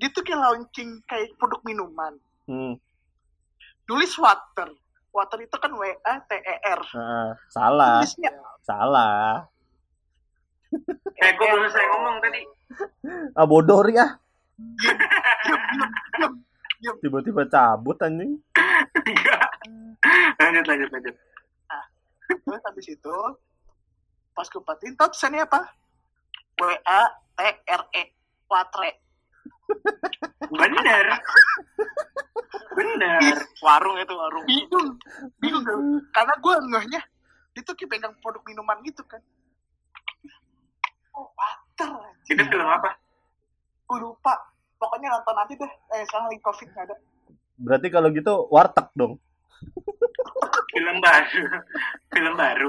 dia tuh kayak launching kayak produk minuman. Hmm. Tulis water. Water itu kan W A T E R. Ah, salah. Tulisnya. Salah. [laughs] Eh, gue belum selesai ngomong tadi. ah bodoh ya tiba-tiba cabut anjing. Lanjut, lanjut, lanjut. terus habis itu pas gue perhatiin tau tulisannya apa? W A T R E watre. Bener. Bener. Warung itu warung. bingung. Bingung karena gue ngehnya dia tuh kayak pegang produk minuman gitu kan. Oh water Itu film apa? gue lupa. Pokoknya nonton aja deh. Eh sekarang lagi covid nggak ada. Berarti kalau gitu warteg dong. [laughs] Film baru. Film baru.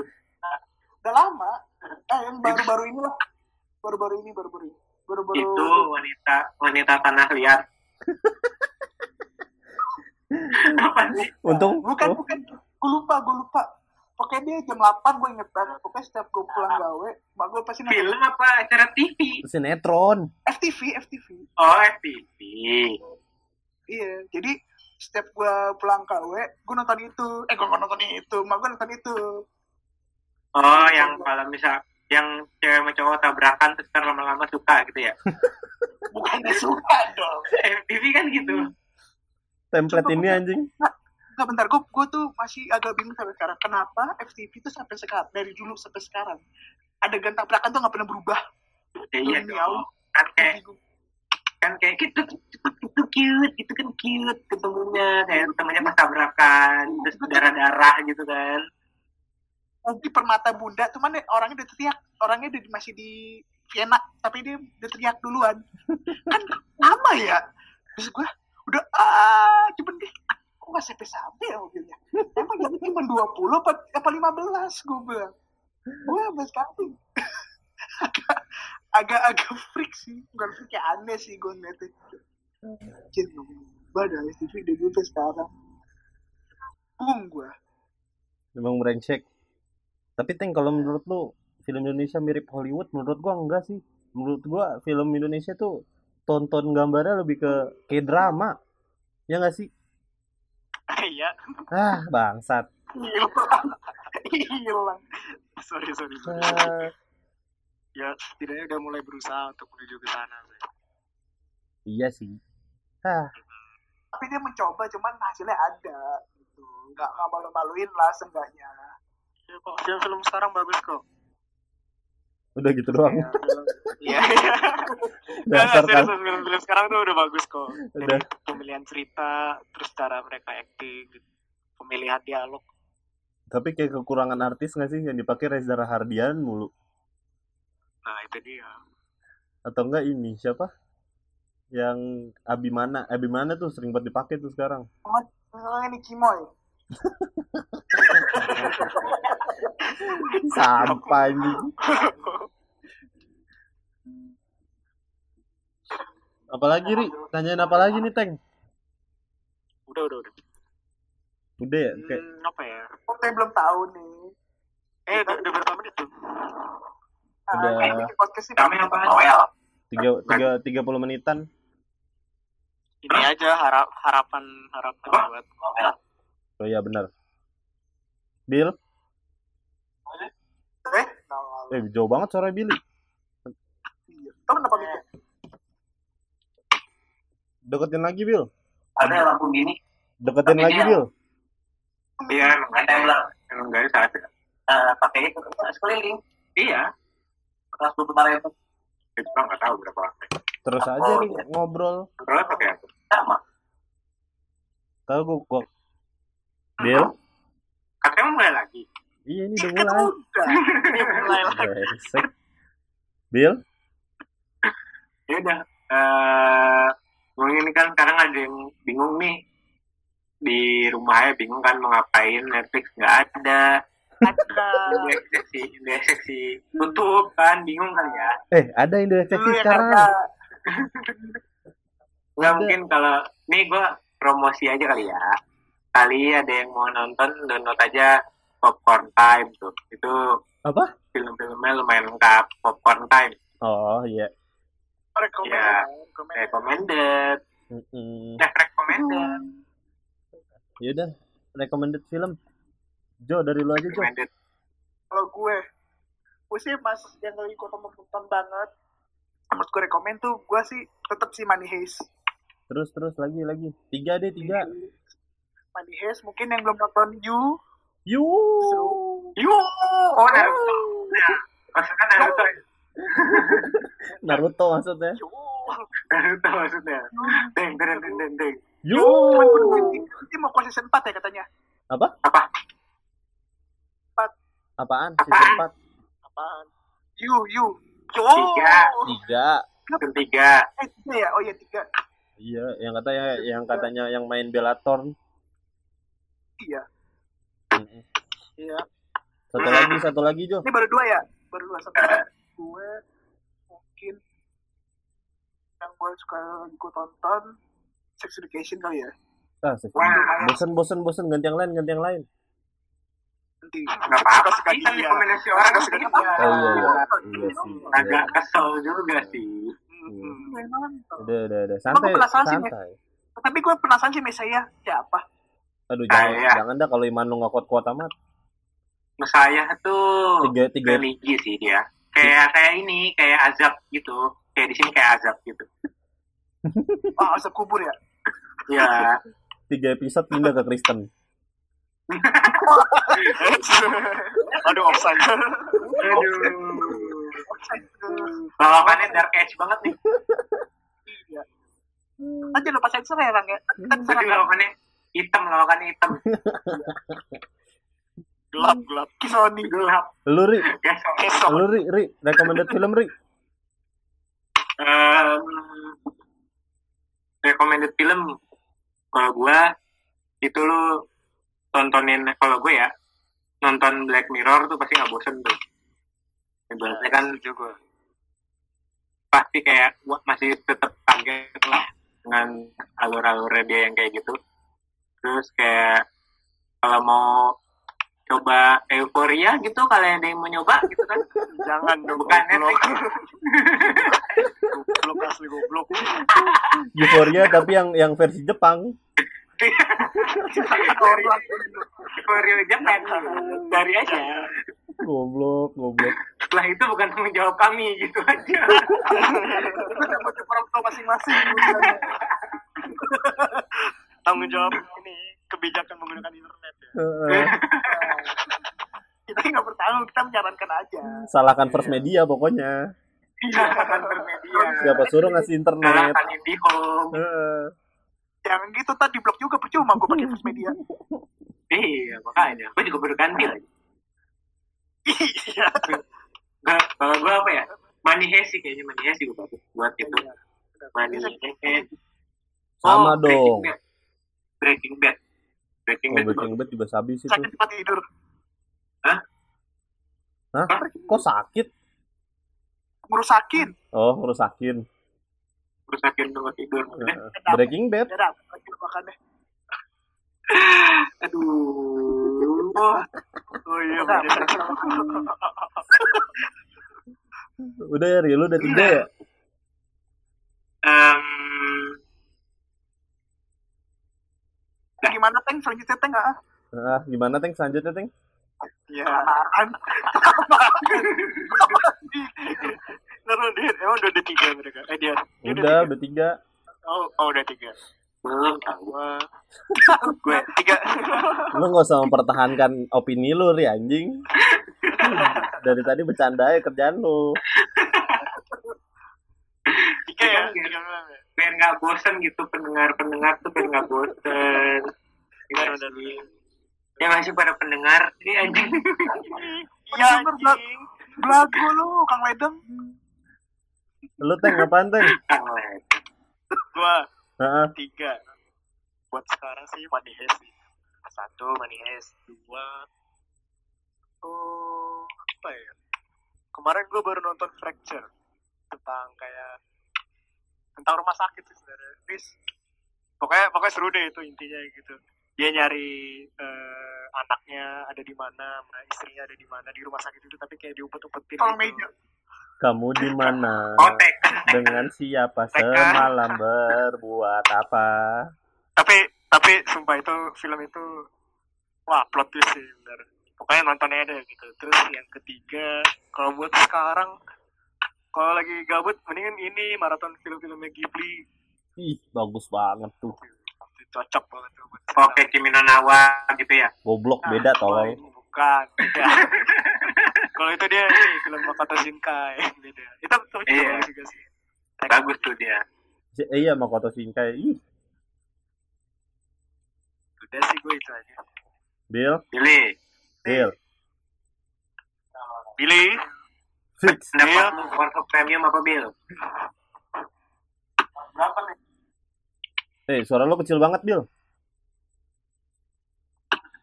udah lama. Eh yang baru-baru ini lah baru-baru ini baru-baru ini. Baru-baru Itu wanita wanita tanah liat. Apa sih? untung bukan oh, bukan. Gue lupa gue lupa. Pokoknya dia jam 8 gue inget banget. Pokoknya setiap gue pulang gawe mak gue pasti nonton. Film apa? Acara TV? sinetron. FTV FTV Oh, FTV. iya jadi setiap gue pulang gawe gue nonton itu. Eh gue nonton itu. Mak gue nonton itu. Oh, yang kalau misal yang cewek sama cowok tabrakan terus ntar lama-lama suka gitu ya. [laughs] bukannya suka dong. FTV kan gitu. Template ini anjing Nggak bentar, gue, gue tuh masih agak bingung sampai sekarang. Kenapa FTV tuh sampai sekarang, dari dulu sampai sekarang, adegan tabrakan tuh nggak pernah berubah. Ya, iya dong. Kan kayak kan kayak gitu gitu gitu cute gitu kan cute ketemunya kayak temannya pas tabrakan terus darah darah gitu kan Mungkin permata bunda, cuman orangnya udah teriak. Orangnya udah masih di Vienna, tapi dia udah teriak duluan. [laughs] kan lama ya. Terus gue, udah, ah, cuman deh, kok nggak sampai-sampai ya mobilnya? Emang jadi cuma 20 apa, apa 15, gue bilang. Gue sampai sekarang [laughs] agak agak-agak freak sih. Bukan freak ya aneh sih gue ngeliatnya. Anjir, badan TV udah gitu sekarang. Bung gue emang brengsek. Tapi teng kalau menurut lu film Indonesia mirip Hollywood? Menurut gua enggak sih. Menurut gua film Indonesia tuh tonton gambarnya lebih ke kayak drama ya nggak sih Iya. ah bangsat hilang hilang Sorry, sorry, sorry. Ah, Ya, setidaknya udah mulai berusaha untuk menuju ke sana. sih. iya sih ah tapi dia mencoba cuman hasilnya ada gitu nggak nggak malu-maluin lah seenggaknya Ya, kok film-film sekarang bagus kok. Udah gitu doang. Iya [laughs] iya Nggak, Dasar kan. film-film sekarang tuh udah bagus kok Udah. pemilihan cerita terus cara mereka acting pemilihan dialog Tapi kayak kekurangan artis nggak sih yang dipakai Reza Rahardian mulu? nah itu dia Atau enggak ini siapa? Yang Abimana, Abimana tuh sering banget dipakai tuh sekarang. Misalnya ini Kimoy. Sampah ini. Apalagi Ri? Tanyain apa lagi nih Teng? udah udah udah Udah ya? Kayak hmm, apa ya Kok saya belum tahu nih. eh udah, udah berapa menit tuh Ah, Udah. Kami apa? Noel. tiga tiga tiga puluh menitan. ini aja harap harapan harapan Apa? buat Oh iya benar. Bill, Eh, eh jauh banget suara Billy. Tahu kenapa gitu? Deketin lagi Bill. Ada lampu gini. Deketin lagi Bill. Iya, emang ada yang emang garis ada. pakai itu sekeliling. Iya. Kelas dua ribu. Itu kan nggak tahu berapa. Terus aja nih ngobrol. Berapa pakai apa? Sama. Tahu gua, Bill? Katanya mulai lagi. Iya ini udah mulai. ini [laughs] mulai lagi. Bill? Ya udah. Eh, ngomongin ini kan sekarang ada yang bingung nih di rumahnya bingung kan mau ngapain Netflix nggak ada Ada. di seksi di seksi tutup kan bingung kan ya Eh, ada yang Lu deteksi yang sekarang. nggak mungkin kalau nih gue promosi aja kali ya kali ada yang mau nonton download aja popcorn time tuh itu Apa? film-filmnya lumayan lengkap popcorn time Oh iya. Rekomend. Ya. Rekomend. recommended Mm-mm. nah recommended Ya udah, recommended film. Jo dari lu aja Jo. recommended Kalau gue, gue sih mas yang lagi gue tonton banget. Menurut gue rekomend tuh, gue sih tetap sih Money Heist. Terus terus lagi lagi. Tiga deh tiga. Money Heist mungkin yang belum nonton You. Yu. yuk oh Naruto ya maksudnya Naruto [laughs] Naruto maksudnya. You. Naruto maksudnya deng deng deng deng deng Yu. Nanti mau ke season 4 ya katanya. Apa? apa Apaan? Apaan? Season 4. apaan You, You. Yo. Tiga. Tiga. tiga Eh, tiga ya? Oh iya, tiga. Iya, yang katanya yang katanya yang main Bellator. Iya. Iya Satu lagi, satu lagi Jo. Ini baru dua ya? Baru dua. Satu gue mungkin yang gue suka gue tonton Sex Education kali ya. Ah, sih. Wah. Bosen bosen bosen ganti yang lain, ganti yang lain. Nanti. nggak apa-apa Suka-suka sih kan dia. rekomendasi orang Suka-suka sih dia. Oh iya iya. Iya sih. agak kesel juga sih Hmm. Udah, udah, udah. Santai, penasaran sih, santai. Tapi gue penasaran sih Messiah siapa? Aduh, Ah, jangan, iya. jangan dah kalau iman lu nggak kuat-kuat amat. Mesaya tuh Tiga, tiga, religi sih dia kayak kayak ini kayak azab gitu kayak di sini kayak azab gitu [laughs] Oh, asap kubur ya? ya tiga episode pindah ke Kristen. [laughs] aduh offside aduh lawakannya dark age banget nih [laughs] Iya. Aja lupa sensor ya, Rang ya? Kan serang kan? lawakannya hitam lawakannya hitam. [laughs] Gelap gelap. Kisoni. gelap. Lu Ri, lu Ri, Ri, recommended film Ri. um, recommended film kalau gua itu lu tontonin kalau gue ya nonton Black Mirror tuh pasti nggak bosen tuh. Ibaratnya kan juga pasti kayak gua masih tetap kaget lah dengan alur-alurnya dia yang kayak gitu terus kayak kalau mau coba euforia gitu kalian ada yang mau nyoba gitu kan. Jangan dong bukan goblok. Netflix. Goblok asli goblok. Euphoria tapi yang yang versi Jepang. euforia. Euforia jangan dari aja. Goblok, goblok. setelah itu bukan tanggung jawab kami gitu aja. Buat orang tua masing-masing. [laughs] tanggung jawab ini kebijakan menggunakan internet ya Heeh. [laughs] Kita nggak bertanggung kita menyarankan aja Salahkan first media pokoknya. Iya, kan bermedia. Siapa suruh ngasih internet? Salahkan IndiHome. Heeh. jangan gitu tadi blok juga percuma gue pakai first media [laughs] Iya, makanya. Gue juga baru ganti lagi. iya kalau gue apa ya? Money Hesi kayaknya Money Hesi gue bagus buat itu. Money Hesi. Sama Breaking. Bad. Breaking Bad. Oh. Breaking Bad juga habis itu. sakit tempat tidur Hah? Kok sakit? ngerusakin Oh, ngerusakin. Rusakin tempat tidur. Eh, Heeh. Breaking Bad. ya makannya Aduh. Oh iya, Udah, bener. Udah ya, lu udah tiga ya? Em, gimana teng selanjutnya teng ah Ah, gimana Teng selanjutnya Teng? Iya. Apaan? Naruh dia, emang udah tiga mereka. Eh dia. dia Udah, udah tiga. Oh, oh udah tiga. belum. Gua, gue tiga. Lu gak usah mempertahankan opini lu, Ri, anjing. Dari tadi bercanda ya kerjaan lu. Tiga ya. Tiga doang ya. Biar nggak bosen gitu pendengar-pendengar tuh biar nggak bosen. Gimana dari? Ya masih pada pendengar. Ini anjing. Iya Bang. anjing. belagu lu kang ledeng Lu Teng apaan Teng? Kang Led. Gua Heeh. tiga. Buat sekarang sih sih. Satu Money Heist, dua oh apa ya? Kemarin gue baru nonton Fracture tentang kayak tentang rumah sakit sih sebenarnya. Terus pokoknya pokoknya seru deh itu intinya gitu. Dia nyari eh, anaknya ada di mana, istrinya ada di mana di rumah sakit itu tapi kayak diumpet-umpetin Tolong gitu. meja. Kamu di mana? Oh. Dengan siapa semalam berbuat apa? tapi tapi sumpah itu film itu wah plot twist sih bener pokoknya nontonnya deh gitu terus yang ketiga kalau buat sekarang kalau lagi gabut mendingan ini maraton film-filmnya Ghibli Ih, bagus banget tuh. Itu cocok banget tuh. Oke, Kimi no Nawa gitu ya. Goblok Nah, beda tolong. ini bukan beda. [laughs] kalau itu dia ini film Makoto Shinkai beda itu tapi juga Iya. bagus juga sih Bagus tuh dia. Si- eh, iya Makoto Shinkai. Ih, udah sih gue itu aja Bill, Pilih. Bill. Billy Fix. Pendapat lu Warkop Premium apa Bill? Berapa nih? Eh, suara lu kecil banget, Bill.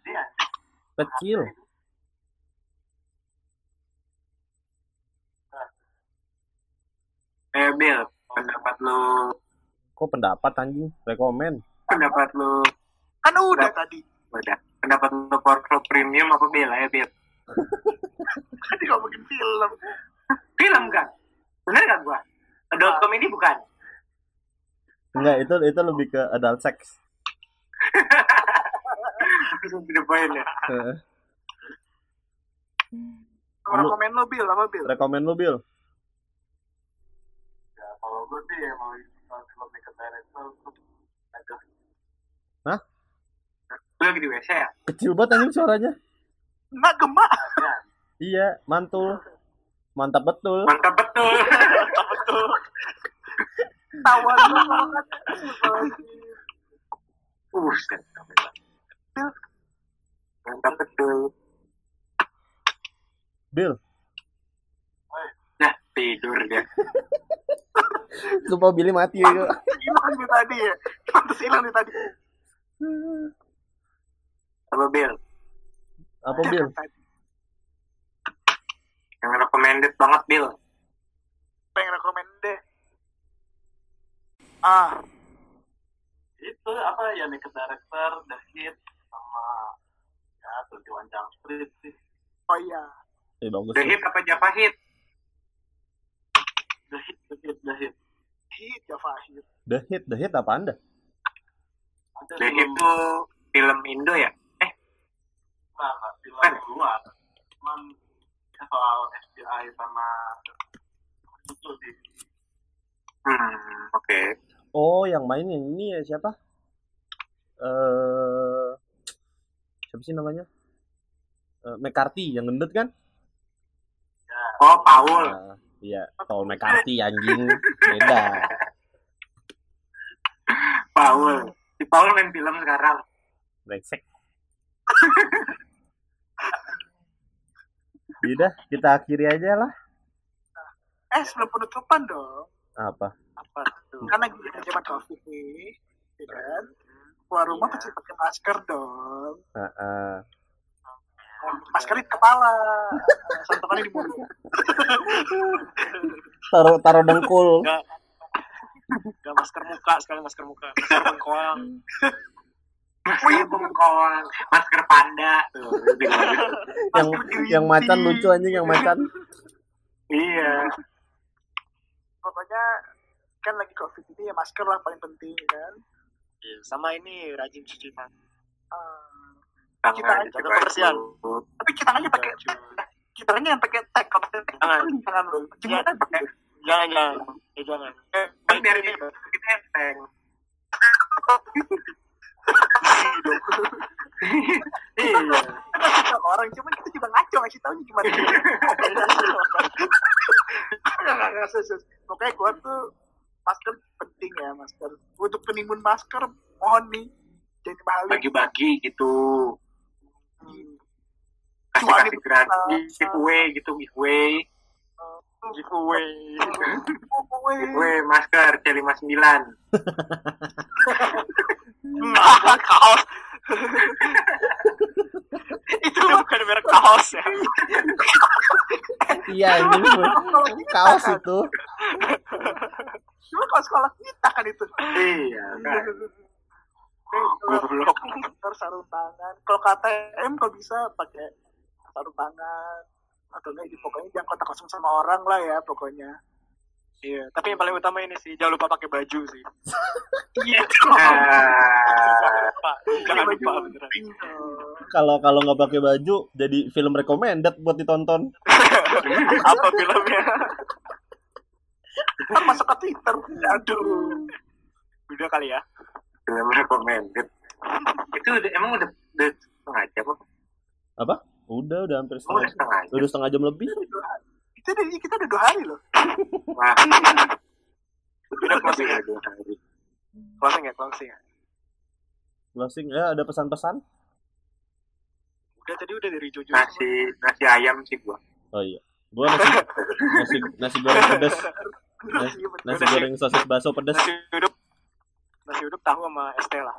Iya. Kecil. Eh Bill, pendapat lu Kok pendapat anjing? Rekomen. pendapat lu kan udah tadi udah pendapat lu Warkop Premium apa Bill? Ayo Bill. [laughs] tadi ngomongin film Film kan? Bener gak gua? Adult comedy bukan? Enggak, itu itu lebih ke adult sex. The point ya. Eh, orang komen lo bil apa bil rekomen lu, Bill. Ya, kalau gue sih emang kalau film Naked Director tuh agak Lu lagi di WC ya? Kecil banget anjing suaranya. nggak gemak Iya, mantul. Mantap betul. Mantap betul. tawa lu banget Buset. Mantap betul. Bill, Nah, tidur dia. sumpah Billy mati ya. hilang nih tadi ya pantas hilang nih tadi Apa Bill? Apa Bill? Yang recommended banget Bill. pengen rekomen deh ah itu apa ya Naked Director, The Hit, sama ya One Jump Street sih. oh iya Eh, bagus. The sih. Hit apa Java Hit? The Hit, The Hit, The Hit. hit ya Fahid The hit, the hit apa anda? Ada The Hit film tuh film Indo ya? Eh, nah, film Kan? luar. Cuman ya soal FBI sama itu sih. hmm, oke. Oh, yang main yang ini ya siapa? Eh, siapa sih namanya? Eh, McCarthy yang gendut kan? Oh, Paul. Nah, iya, Paul McCarthy anjing. Beda. Paul. Si Paul main film sekarang. Brengsek. [laughs] Udah, kita akhiri aja lah. Eh, sebelum penutupan dong. Apa? Apa tuh? Kan lagi zaman covid nih, ya kan? Keluar rumah Iya. pasti pakai masker dong. Heeh. Masker di kepala, [laughs] santukannya di mulut. Taruh taruh dengkul. Enggak. Enggak masker muka, sekali masker muka. Masker bengkoang. [laughs] Masker [laughs] bengkoang, masker panda. Tuh, [laughs] Yang yang macan lucu anjing yang macan. iya. Pokoknya kan lagi covid ini ya masker lah paling penting kan. Iya, sama ini rajin cuci tangan. Eh, Tangan Kita- kita kebersihan. tapi kita aja pakai Cuci. kita aja yang pakai tag kalau pakai tag Jangan. jangan Jangan. pakai Jangan, jangan. Ya, jangan. Eh, Kan biar ini, kita enteng. [laughs] Iya. kita kasih tahu orang cuman kita juga ngaco ngasih tahu gimana. Pokoknya gua tuh masker penting ya masker. Untuk penimbun masker mohon nih jadi mahal. Bagi-bagi gitu. Kasih Cuma kasih di- gratis, giveaway gitu, giveaway. Giveaway. Giveaway masker C59. Nah, kaos. itu bukan merek kaos ya. Iya ini kaos itu. Cuma kalau sekolah kita kan itu. Iya, kan. Goblok. Harus sarung tangan. Kalau KTM kalau bisa pakai sarung tangan atau enggak di pokoknya jangan kontak langsung sama orang lah ya pokoknya. Iya, tapi yang paling utama ini sih jangan lupa pakai baju sih. [laughs] Iya. [laughs] Jangan lupa, jangan lupa beneran. Kalau kalau nggak pakai baju jadi film recommended buat ditonton. [laughs] Apa filmnya? Kan masuk ke Twitter. Aduh. Udah kali ya. film recommended. Itu udah, emang udah, udah setengah jam apa? Udah, udah hampir Oh, udah setengah. setengah jam. Udah setengah jam lebih. Kita udah kita udah dua hari loh. Wah, Udah closing ya? dua hari. Closing ya, closing ya. Closing ya ada pesan-pesan. Udah tadi udah dari Jojo. Nasi, nasi ayam sih gua. Oh iya. Gua nasi nasi nasi goreng pedas. Nasi, nasi goreng sosis bakso pedas. Nasi uduk. Nasi uduk tahu sama Estela.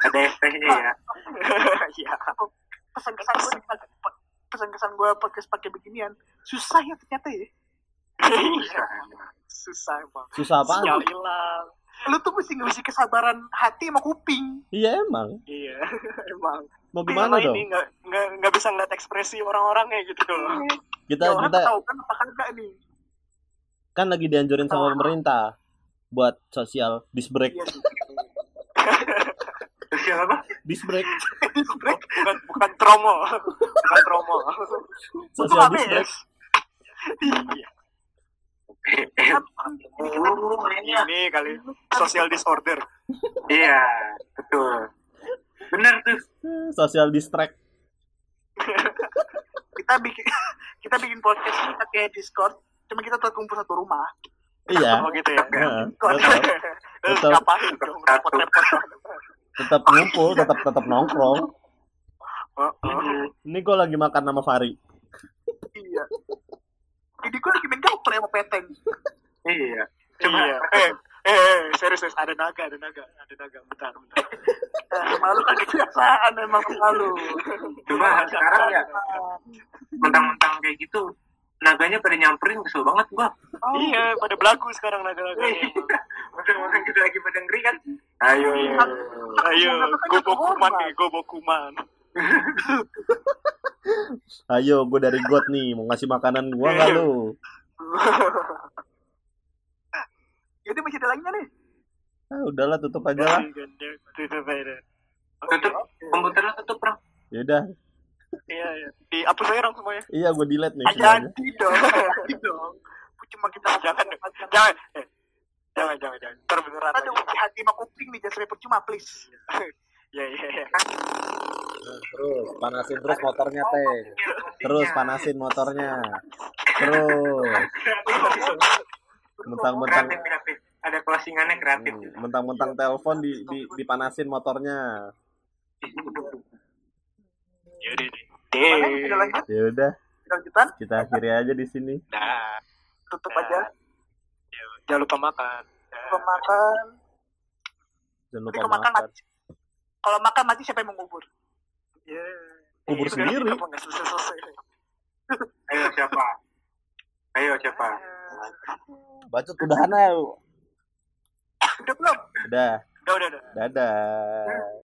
Ada ST-nya ya. [laughs] Iya. Pesan-kesan gue pesan-kesan gue podcast pakai beginian susah ya ternyata ya. Iya. Susah emang. Susah apaan? Sinyal hilang. Lu tuh mesti ngisi kesabaran hati sama kuping. Iya emang. Iya, [laughs] emang. Mau gimana sama dong? ini nggak nggak bisa ngeliat ekspresi orang-orangnya gitu loh. Kita Ya, kita tahu kan apa kagak nih. kan lagi dianjurin sama pemerintah buat sosial disc break. Iya [laughs] yang apa? Disc break. bukan bukan promo, bukan. Untuk Sosial disc break. Iya. Oh, mainnya. Ini kali social disorder. Iya, betul. Bener tuh. Sosial distract. kita bikin kita bikin podcast ini pakai Discord. Cuma kita terkumpul satu rumah. Iya. Oh gitu ya. Betul. ngapain dong repot-repot. Tetap ngumpul, tetap tetap nongkrong. Heeh. Ini gue lagi makan sama Fari. Iya. Ini gue lagi main gaple sama peteng. Iya. Cuma Iya. Eh, eh, eh, serius, serius. ada naga, ada naga, ada naga. Bentar, bentar. Eh, malu lagi kebiasaan emang malu. cuma sekarang ya mentang-mentang kayak gitu naganya pada nyamperin kesel banget gua. Iya, pada belagu sekarang naga-naganya. Orang-orang [laughs] kita lagi pada ngeri kan. Ayo, ayo. Ayo, gobokuman nih, gobokuman. [laughs] Ayo, gue dari God nih, mau ngasih makanan gue nggak lu? [laughs] Jadi masih ada lagi nggak nih? Ah, udahlah tutup aja lah. Tutup aja. Tutup komputer lo tutup, Bang. Yaudah, Iya, iya. Dihapus aja dong semuanya. iya gue delete nih. Jadi dong. Jadi dong. Cuma kita Jangan, jangan. Jangan, eh, jangan, jangan, jangan. Ntar beneran Ada hati sama kuping nih, jangan sampai percuma please. Iya, iya, iya. Nah, terus panasin terus motornya teh. terus panasin motornya terus mentang-mentang ada closingannya kreatif hmm, mentang-mentang telepon di, di dipanasin motornya Yaudah deh. Lanjut ya udah lanjutan kita akhiri aja di sini Dah. tutup Dah. aja Jangan lupa makan. Dah. kalau makan jangan lupa makan makan kalau makan mati siapa yang mengubur Ya. Kubur Eh, sendiri. Nggak selesai-selesai? [laughs] ayo siapa ayo siapa bacot udahan aja udah belum udah Udah, udah, udah. dadah